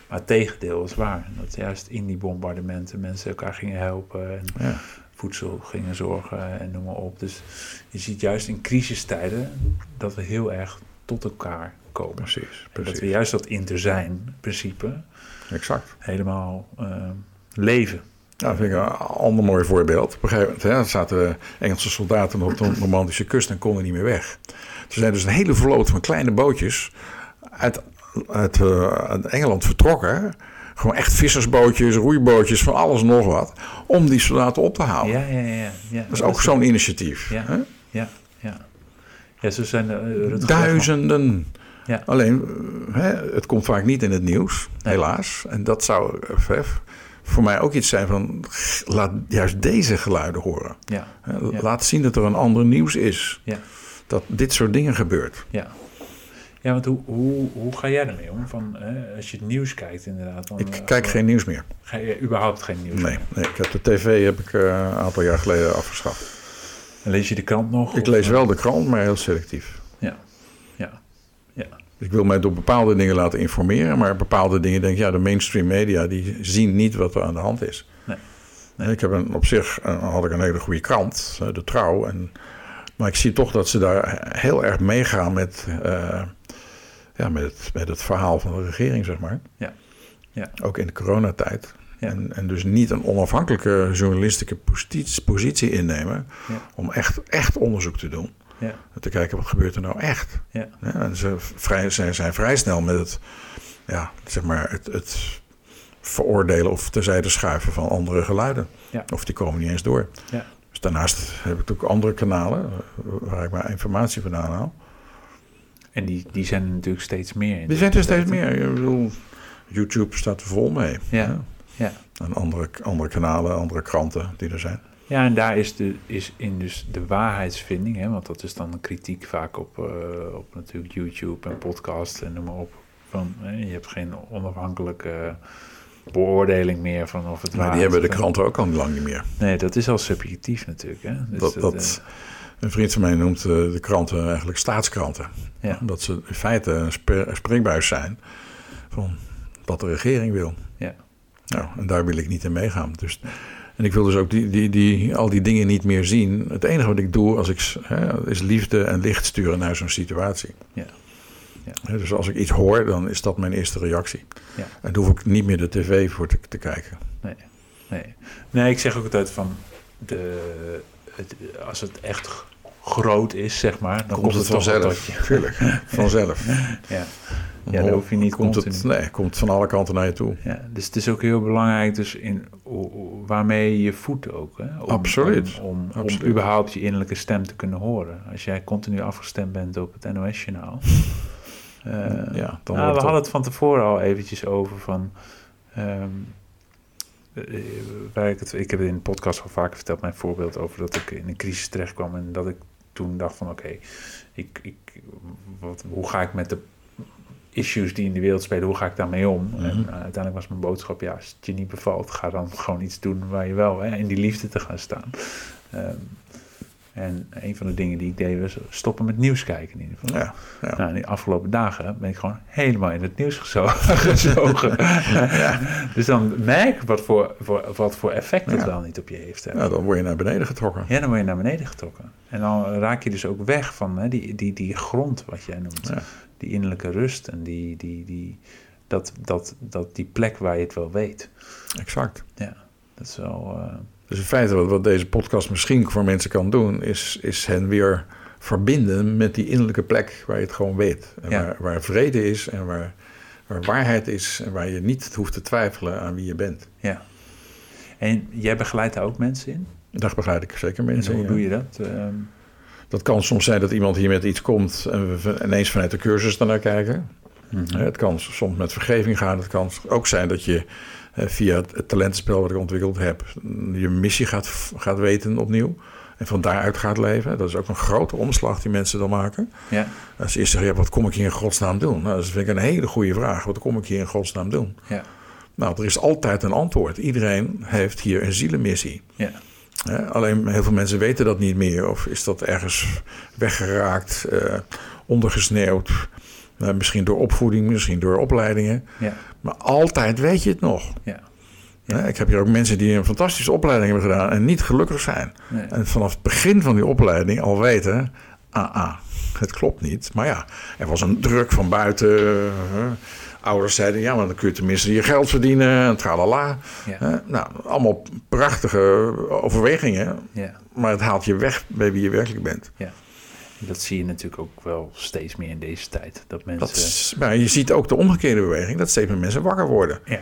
Maar het tegendeel is waar. Dat juist in die bombardementen mensen elkaar gingen helpen en Ja, voedsel gingen zorgen en noem maar op. Dus je ziet juist in crisistijden dat we heel erg tot elkaar komen. precies. En dat precies. we juist dat in te zijn principe Exact. helemaal eh, leven. Nou, dat vind ik een ander mooi voorbeeld. Op een gegeven moment hè, zaten Engelse soldaten op de romantische kust en konden niet meer weg. Er zijn dus een hele vloot van kleine bootjes uit, uit, eh, uit Engeland vertrokken. Gewoon echt vissersbootjes, roeibootjes, van alles en nog wat. Om die soldaten op te halen. Ja, ja, ja. ja. Dat is ook zo'n initiatief. Ja. hè? Ja, ja. Ja, zo zijn er. eh, Duizenden. Ja. Alleen, eh, hè, het komt vaak niet in het nieuws, Nee. helaas. En dat zou eh, voor mij ook iets zijn van... laat juist deze geluiden horen. Ja, Hè, Ja. Laat zien dat er een ander nieuws is. ja, Dat dit soort dingen gebeurt. ja. Ja, want hoe, hoe, hoe ga jij ermee om? Van, eh, als je het nieuws kijkt, inderdaad. Dan, Ik eh, kijk geen nieuws meer. Ga je überhaupt geen nieuws Nee, meer? nee ik heb de tv heb ik, eh, een aantal jaar geleden afgeschaft. En lees je de krant nog? Ik lees eh, wel de krant, maar heel selectief. Ja, ja, ja. Ik wil mij door bepaalde dingen laten informeren, maar bepaalde dingen denk ik, ja, de mainstream media die zien niet wat er aan de hand is. Nee. Nee. Ik heb een, op zich eh, had ik een hele goede krant, de Trouw, en, maar ik zie toch dat ze daar heel erg meegaan met, ja, met, het, met het verhaal van de regering, zeg maar. Ja. Ja. Ook in de coronatijd. Ja. En, en dus niet een onafhankelijke journalistieke positie, positie innemen Ja. om echt, echt onderzoek te doen. Ja. En te kijken wat gebeurt er nou echt. Ja. En ze vrij, zijn, zijn vrij snel met het, ja, zeg maar het, het veroordelen of terzijde schuiven van andere geluiden. Of die komen niet eens door. Ja. Dus daarnaast heb ik ook andere kanalen eh, waar ik mijn informatie vandaan haal. En die, die zijn er natuurlijk steeds meer. in Die zijn er steeds meer. Ik bedoel, YouTube staat er vol mee. Ja. Ja. En andere, andere kanalen, andere kranten die er zijn. Ja, en daar is, de, is in dus de waarheidsvinding, hè, want dat is dan een kritiek vaak op, eh, op natuurlijk YouTube en podcast en noem maar op. Van, hè, je hebt geen onafhankelijke beoordeling meer van of het Maar waar die hebben de kranten ook al lang niet meer. Nee, dat is al subjectief natuurlijk. Hè? Dus dat, dat, dat, een vriend van mij noemt eh, de kranten eigenlijk staatskranten. eh, ja, Dat ze in feite een, springbuis zijn van wat de regering wil. Ja. Nou, en daar wil ik niet in meegaan. Dus, en ik wil dus ook die, die, die, al die dingen niet meer zien. Het enige wat ik doe als ik, hè, is liefde en licht sturen naar zo'n situatie. Ja. Ja. Dus als ik iets hoor, dan is dat mijn eerste reactie. Ja. En daar hoef ik niet meer de tv voor te, te kijken. nee, nee. Nee, ik zeg ook altijd van, de, het, als het echt groot is, zeg maar, dan komt, het, je. Tuurlijk, vanzelf. Ja. Ja, dan hoef je niet komt het. Nee, komt van alle kanten naar je toe. Ja, dus het is ook heel belangrijk dus in waarmee je voedt ook. Hè? Om, Absoluut. Om, om, om Absoluut. überhaupt je innerlijke stem te kunnen horen. Als jij continu afgestemd bent op het NOS-journaal. Eh, Ja, dan nou, we hadden het van tevoren al eventjes over van... ehm, eh, waar ik, het, ik heb het in de podcast al vaker verteld, mijn voorbeeld over dat ik in een crisis terecht kwam en dat ik toen dacht van oké, ik, ik, wat, hoe ga ik met de issues die in de wereld spelen, hoe ga ik daarmee om? Mhm. En eh, uiteindelijk was mijn boodschap, ja, als het je niet bevalt, ga dan gewoon iets doen waar je wel hè, in die liefde te gaan staan. Ehm, en een van de dingen die ik deed was stoppen met nieuws kijken in ieder geval. Ja, ja. Nou, in de afgelopen dagen ben ik gewoon helemaal in het nieuws gezo- gezogen. Dus dan merk ik wat voor, voor, wat voor effect het Ja. wel niet op je heeft. Hè. Nou, dan word je naar beneden getrokken. Ja, dan word je naar beneden getrokken. En dan raak je dus ook weg van hè, die, die, die grond, wat jij noemt. Ja. Die innerlijke rust en die, die, die, dat, dat, dat, die plek waar je het wel weet. Exact. Ja, dat is wel... eh, Dus in feite wat, wat deze podcast misschien voor mensen kan doen, is, is hen weer verbinden met die innerlijke plek waar je het gewoon weet. En Ja. waar, waar vrede is en waar, waar waarheid is en waar je niet hoeft te twijfelen aan wie je bent. ja. En jij begeleidt daar ook mensen in? Daar begeleid ik zeker En mensen hoe in, doe ja. je dat? Ehm, Dat kan soms zijn dat iemand hier met iets komt en we ineens vanuit de cursus naar kijken. Mhm. Het kan soms met vergeving gaan. Het kan ook zijn dat je via het talentenspel wat ik ontwikkeld heb, je missie gaat, gaat weten opnieuw. En van daaruit gaat leven. Dat is ook een grote omslag die mensen dan maken. Ja, Als ze eerst zeggen, ja, wat kom ik hier in godsnaam doen? Nou, dat vind ik een hele goede vraag. Wat kom ik hier in godsnaam doen? ja, Nou, er is altijd een antwoord. Iedereen heeft hier een zielenmissie. ja. Alleen heel veel mensen weten dat niet meer. Of is dat ergens weggeraakt, eh, ondergesneeuwd. Eh, misschien door opvoeding, misschien door opleidingen. ja. Maar altijd weet je het nog. ja. Hè, Ik heb hier ook mensen die een fantastische opleiding hebben gedaan en niet gelukkig zijn. Nee. En vanaf het begin van die opleiding al weten, ah, ah, het klopt niet. Maar ja, er was een druk van buiten. eh, ouders zeiden, ja, maar dan kun je tenminste je geld verdienen. En tralala. Ja. Nou, allemaal prachtige overwegingen. ja. Maar het haalt je weg bij wie je werkelijk bent. Ja. Dat zie je natuurlijk ook wel steeds meer in deze tijd. Dat mensen. Dat is, maar je ziet ook de omgekeerde beweging, dat steeds meer mensen wakker worden. Ja.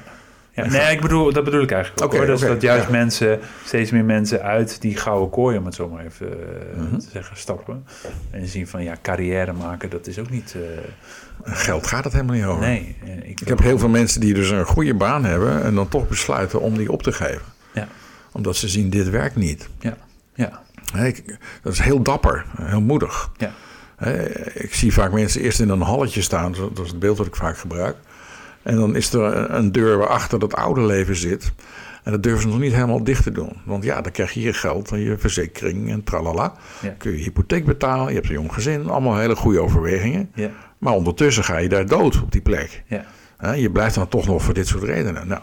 ja. Nee, ik bedoel, dat bedoel ik eigenlijk ook. Oké, hoor. Dat, juist ja. mensen, steeds meer mensen uit die gouden kooi, om het zo maar even eh, Mhm. te zeggen, stappen. En zien van ja, carrière maken, dat is ook niet. eh, Geld gaat het helemaal niet over. nee. eh, Ik, Ik heb heel veel mensen die dus een goede baan hebben en dan toch besluiten om die op te geven. Ja, Omdat ze zien, dit werkt niet. ja, ja, Dat is heel dapper, heel moedig. ja. Ik zie vaak mensen eerst in een halletje staan, dat is het beeld dat ik vaak gebruik. En dan is er een- deur waarachter dat oude leven zit. En dat durven ze nog niet helemaal dicht te doen. Want ja, dan krijg je je geld en je verzekering en tralala. Ja. Kun je hypotheek betalen, je hebt een jong gezin. Allemaal hele goede overwegingen. Ja, Maar ondertussen ga je daar dood op die plek. ja, Je blijft dan toch nog voor dit soort redenen. Nou,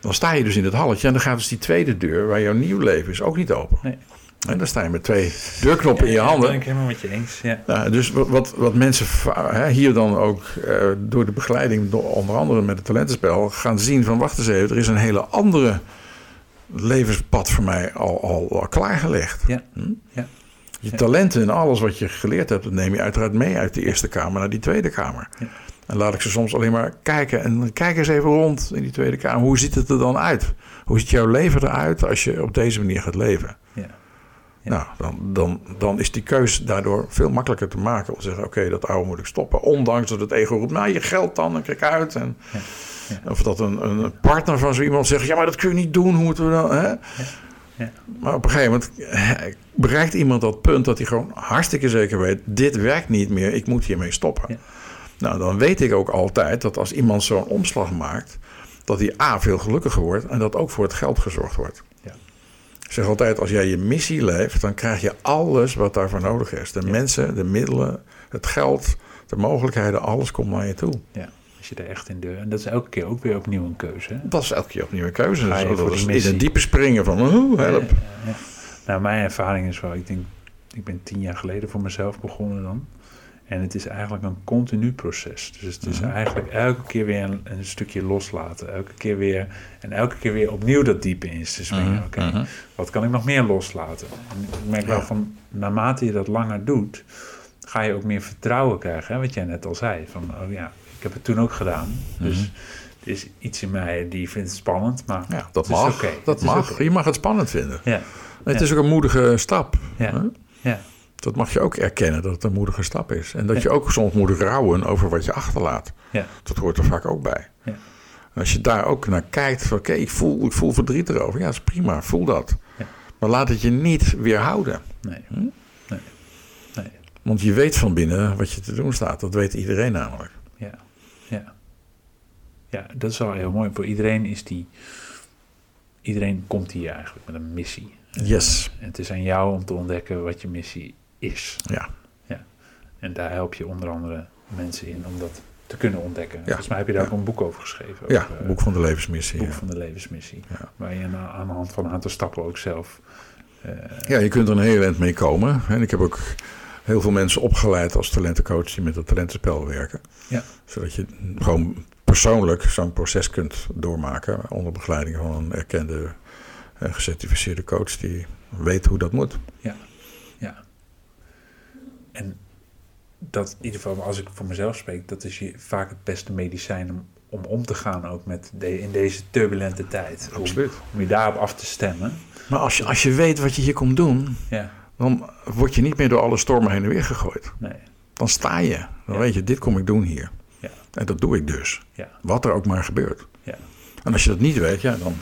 dan sta je dus in het halletje en dan gaat dus die tweede deur, waar jouw nieuw leven is, ook niet open. nee. En dan sta je met twee deurknoppen in je Ja, Dat handen. ben ik helemaal met je eens. Ja, Nou, dus wat, wat, wat mensen hè, hier dan ook eh, door de begeleiding, door, onder andere met het talentenspel, gaan zien van wacht eens even, er is een hele andere levenspad voor mij al, al, al klaargelegd. ja, Hm? ja. Je talenten en alles wat je geleerd hebt, dat neem je uiteraard mee uit de eerste kamer naar die tweede kamer. Ja. En laat ik ze soms alleen maar kijken. En kijk eens even rond in die tweede kamer. Hoe ziet het er dan uit? Hoe ziet jouw leven eruit als je op deze manier gaat leven? ja. Nou, dan, dan, dan is die keuze daardoor veel makkelijker te maken. Om te zeggen, oké, dat oude moet ik stoppen. Ondanks dat het ego roept, nou, je geld dan, dan kijk uit. En. Of dat een, een partner van zo iemand zegt, ja, maar dat kun je niet doen. Hoe moeten we dan? Hè? Ja. Maar op een gegeven moment eh, bereikt iemand dat punt dat hij gewoon hartstikke zeker weet: dit werkt niet meer, ik moet hiermee stoppen. Ja. Nou, dan weet ik ook altijd dat als iemand zo'n omslag maakt, dat hij A veel gelukkiger wordt en dat ook voor het geld gezorgd wordt. Ja. Ik zeg altijd: als jij je missie leeft, dan krijg je alles wat daarvoor nodig is: de Ja. mensen, de middelen, het geld, de mogelijkheden, alles komt naar je toe. ja. Als je er echt in de... En dat is elke keer ook weer opnieuw een keuze. hè? Dat is elke keer opnieuw een keuze. Dat is in het diepe springen van: oh, help. Ja, ja. Nou, mijn ervaring is wel, ik denk, ik ben tien jaar geleden voor mezelf begonnen dan. En het is eigenlijk een continu proces. Dus het is Mhm. eigenlijk elke keer weer een, een stukje loslaten. Elke keer weer, en elke keer weer opnieuw dat diepe in te springen. Mhm, Oké, mhm. wat kan ik nog meer loslaten? En ik merk wel van, naarmate je dat langer doet, ga je ook meer vertrouwen krijgen. Hè? Wat jij net al zei, van, oh ja, ik heb het toen ook gedaan. Dus er is iets in mij die vindt het spannend, maar Ja, dat mag. Dat mag. Je mag het spannend vinden. Ja, Het Ja. is ook een moedige stap. Ja. ja, Dat mag je ook erkennen dat het een moedige stap is. En dat Ja. je ook soms moet rouwen over wat je achterlaat. ja, Dat hoort er vaak ook bij. Ja. En als je daar ook naar kijkt, van oké, ik, voel, ik voel verdriet erover. Ja, dat is prima, voel dat. Ja. Maar laat het je niet weerhouden. nee. Hm? Nee. Nee. Want je weet van binnen wat je te doen staat. Dat weet iedereen namelijk. Ja. Ja. Ja, dat is wel heel mooi. Voor iedereen is die... Iedereen komt hier eigenlijk met een missie. Yes. En het is aan jou om te ontdekken wat je missie is. Ja. En daar help je onder andere mensen in om dat te kunnen ontdekken. Volgens mij heb je daar Ja. ook een boek over geschreven. Ja, over, boek van de levensmissie. boek Ja. van de levensmissie. Ja. Waar je aan, aan de hand van een aantal stappen ook zelf... eh, ja, je kunt er een heel eind mee komen. En ik heb ook heel veel mensen opgeleid als talentencoach die met het talentenspel werken. Ja. Zodat je gewoon persoonlijk zo'n proces kunt doormaken onder begeleiding van een erkende en gecertificeerde coach die weet hoe dat moet. Ja. En dat in ieder geval, als ik voor mezelf spreek, dat is je vaak het beste medicijn om, om om te gaan ook met de, in deze turbulente tijd. Om, om je daarop af te stemmen. Maar als je, als je weet wat je hier komt doen, Ja, dan word je niet meer door alle stormen heen en weer gegooid. Nee. Dan sta je. Dan Ja. weet je, dit kom ik doen hier. Ja. En dat doe ik dus. Ja. Wat er ook maar gebeurt. Ja. En als je dat niet weet, ja, dan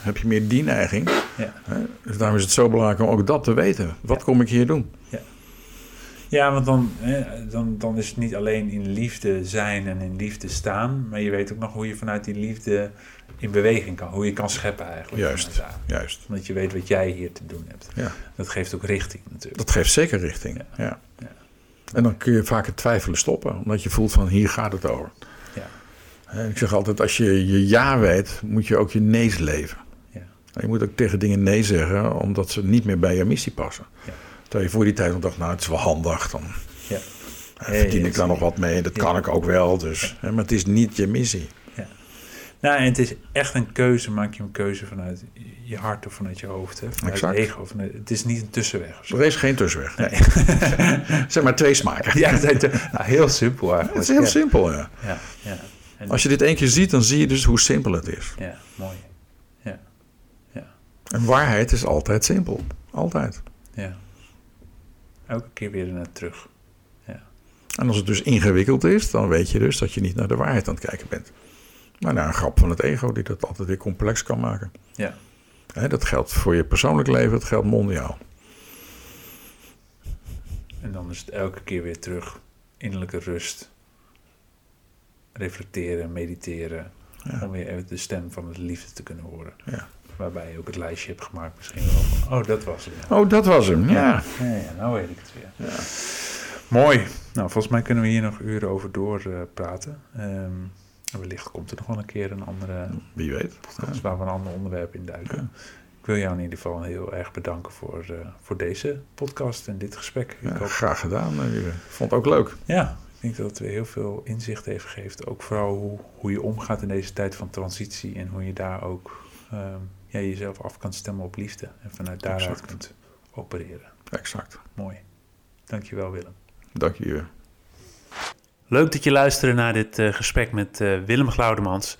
heb je meer die neiging. Ja. Hè? Dus daarom is het zo belangrijk om ook dat te weten. Wat Ja. kom ik hier doen? Ja, want dan, hè, dan, dan is het niet alleen in liefde zijn en in liefde staan, maar je weet ook nog hoe je vanuit die liefde in beweging kan, hoe je kan scheppen eigenlijk. Juist. Juist. Omdat je weet wat jij hier te doen hebt. Ja. Dat geeft ook richting natuurlijk. Dat geeft zeker richting. Ja. Ja. Ja. En dan kun je vaak het twijfelen stoppen. Omdat je voelt van hier gaat het over. Ja. Ik zeg altijd, als je je ja weet, moet je ook je nee's leven. Ja. Je moet ook tegen dingen nee zeggen, omdat ze niet meer bij je missie passen. Ja. Terwijl je voor die tijd nog dacht, nou het is wel handig, dan Ja. eh, Ja, verdien ja, ik daar nog wat mee. Dat Ja. kan ik ook wel, dus. Maar het is niet je missie. Nou, en het is echt een keuze. Maak je een keuze vanuit je hart of vanuit je hoofd. Hè? Vanuit Exact. je ego. Vanuit, het is niet een tussenweg. Er is geen tussenweg. Nee. zeg maar twee smaken. ja, het is, nou, heel simpel Het eigenlijk. is heel ja. simpel, ja. Ja, ja. En, Als je dit één keer ziet, dan zie je dus hoe simpel het is. ja, mooi. En waarheid is altijd simpel. Altijd. Ja. Elke keer weer naar terug. En als het dus ingewikkeld is, dan weet je dus dat je niet naar de waarheid aan het kijken bent. Maar naar een grap van het ego die dat altijd weer complex kan maken. Ja. Hè, dat geldt voor je persoonlijk leven, dat geldt mondiaal. En dan is het elke keer weer terug. Innerlijke rust. Reflecteren, mediteren. Ja. Om weer even de stem van de liefde te kunnen horen. Ja. Waarbij je ook het lijstje hebt gemaakt misschien wel van... Oh, dat was ja. Oh, dat was hem, ja. Ja, ja, nou weet ik het weer. Ja. Mooi. Nou, volgens mij kunnen we hier nog uren over doorpraten. praten. Ehm, en wellicht komt er nog wel een keer een andere Wie weet. podcast waar we een ander onderwerp in duiken. Ik wil jou in ieder geval heel erg bedanken voor, eh, voor deze podcast en dit gesprek. Ik hoop, graag gedaan. eh. Ik vond het ook leuk. ja, ik denk dat het weer heel veel inzicht heeft gegeven. Ook vooral hoe, hoe je omgaat in deze tijd van transitie en hoe je daar ook ehm, ja, jezelf af kan stemmen op liefde. En vanuit daaruit Exact. kunt opereren. Exact. Mooi. Dankjewel Willem. Dank je. Leuk dat je luisterde naar dit eh, gesprek met eh, Willem Glaudemans.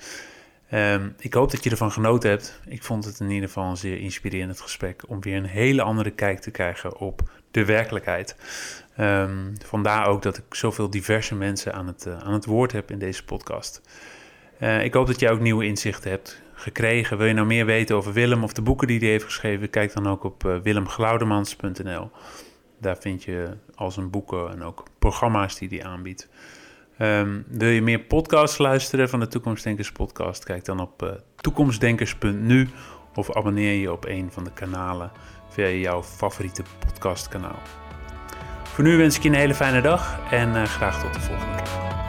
Ehm, ik hoop dat je ervan genoten hebt. Ik vond het in ieder geval een zeer inspirerend gesprek om weer een hele andere kijk te krijgen op de werkelijkheid. Ehm, vandaar ook dat ik zoveel diverse mensen aan het, eh, aan het woord heb in deze podcast. Eh, ik hoop dat je ook nieuwe inzichten hebt gekregen. Wil je nou meer weten over Willem of de boeken die hij heeft geschreven? Kijk dan ook op eh, willemglaudemans.nl. Daar vind je al zijn boeken en ook programma's die hij aanbiedt. Ehm, wil je meer podcasts luisteren van de Toekomstdenkers podcast? Kijk dan op eh, toekomstdenkers.nu of abonneer je op een van de kanalen via jouw favoriete podcastkanaal. Voor nu wens ik je een hele fijne dag en eh, graag tot de volgende keer.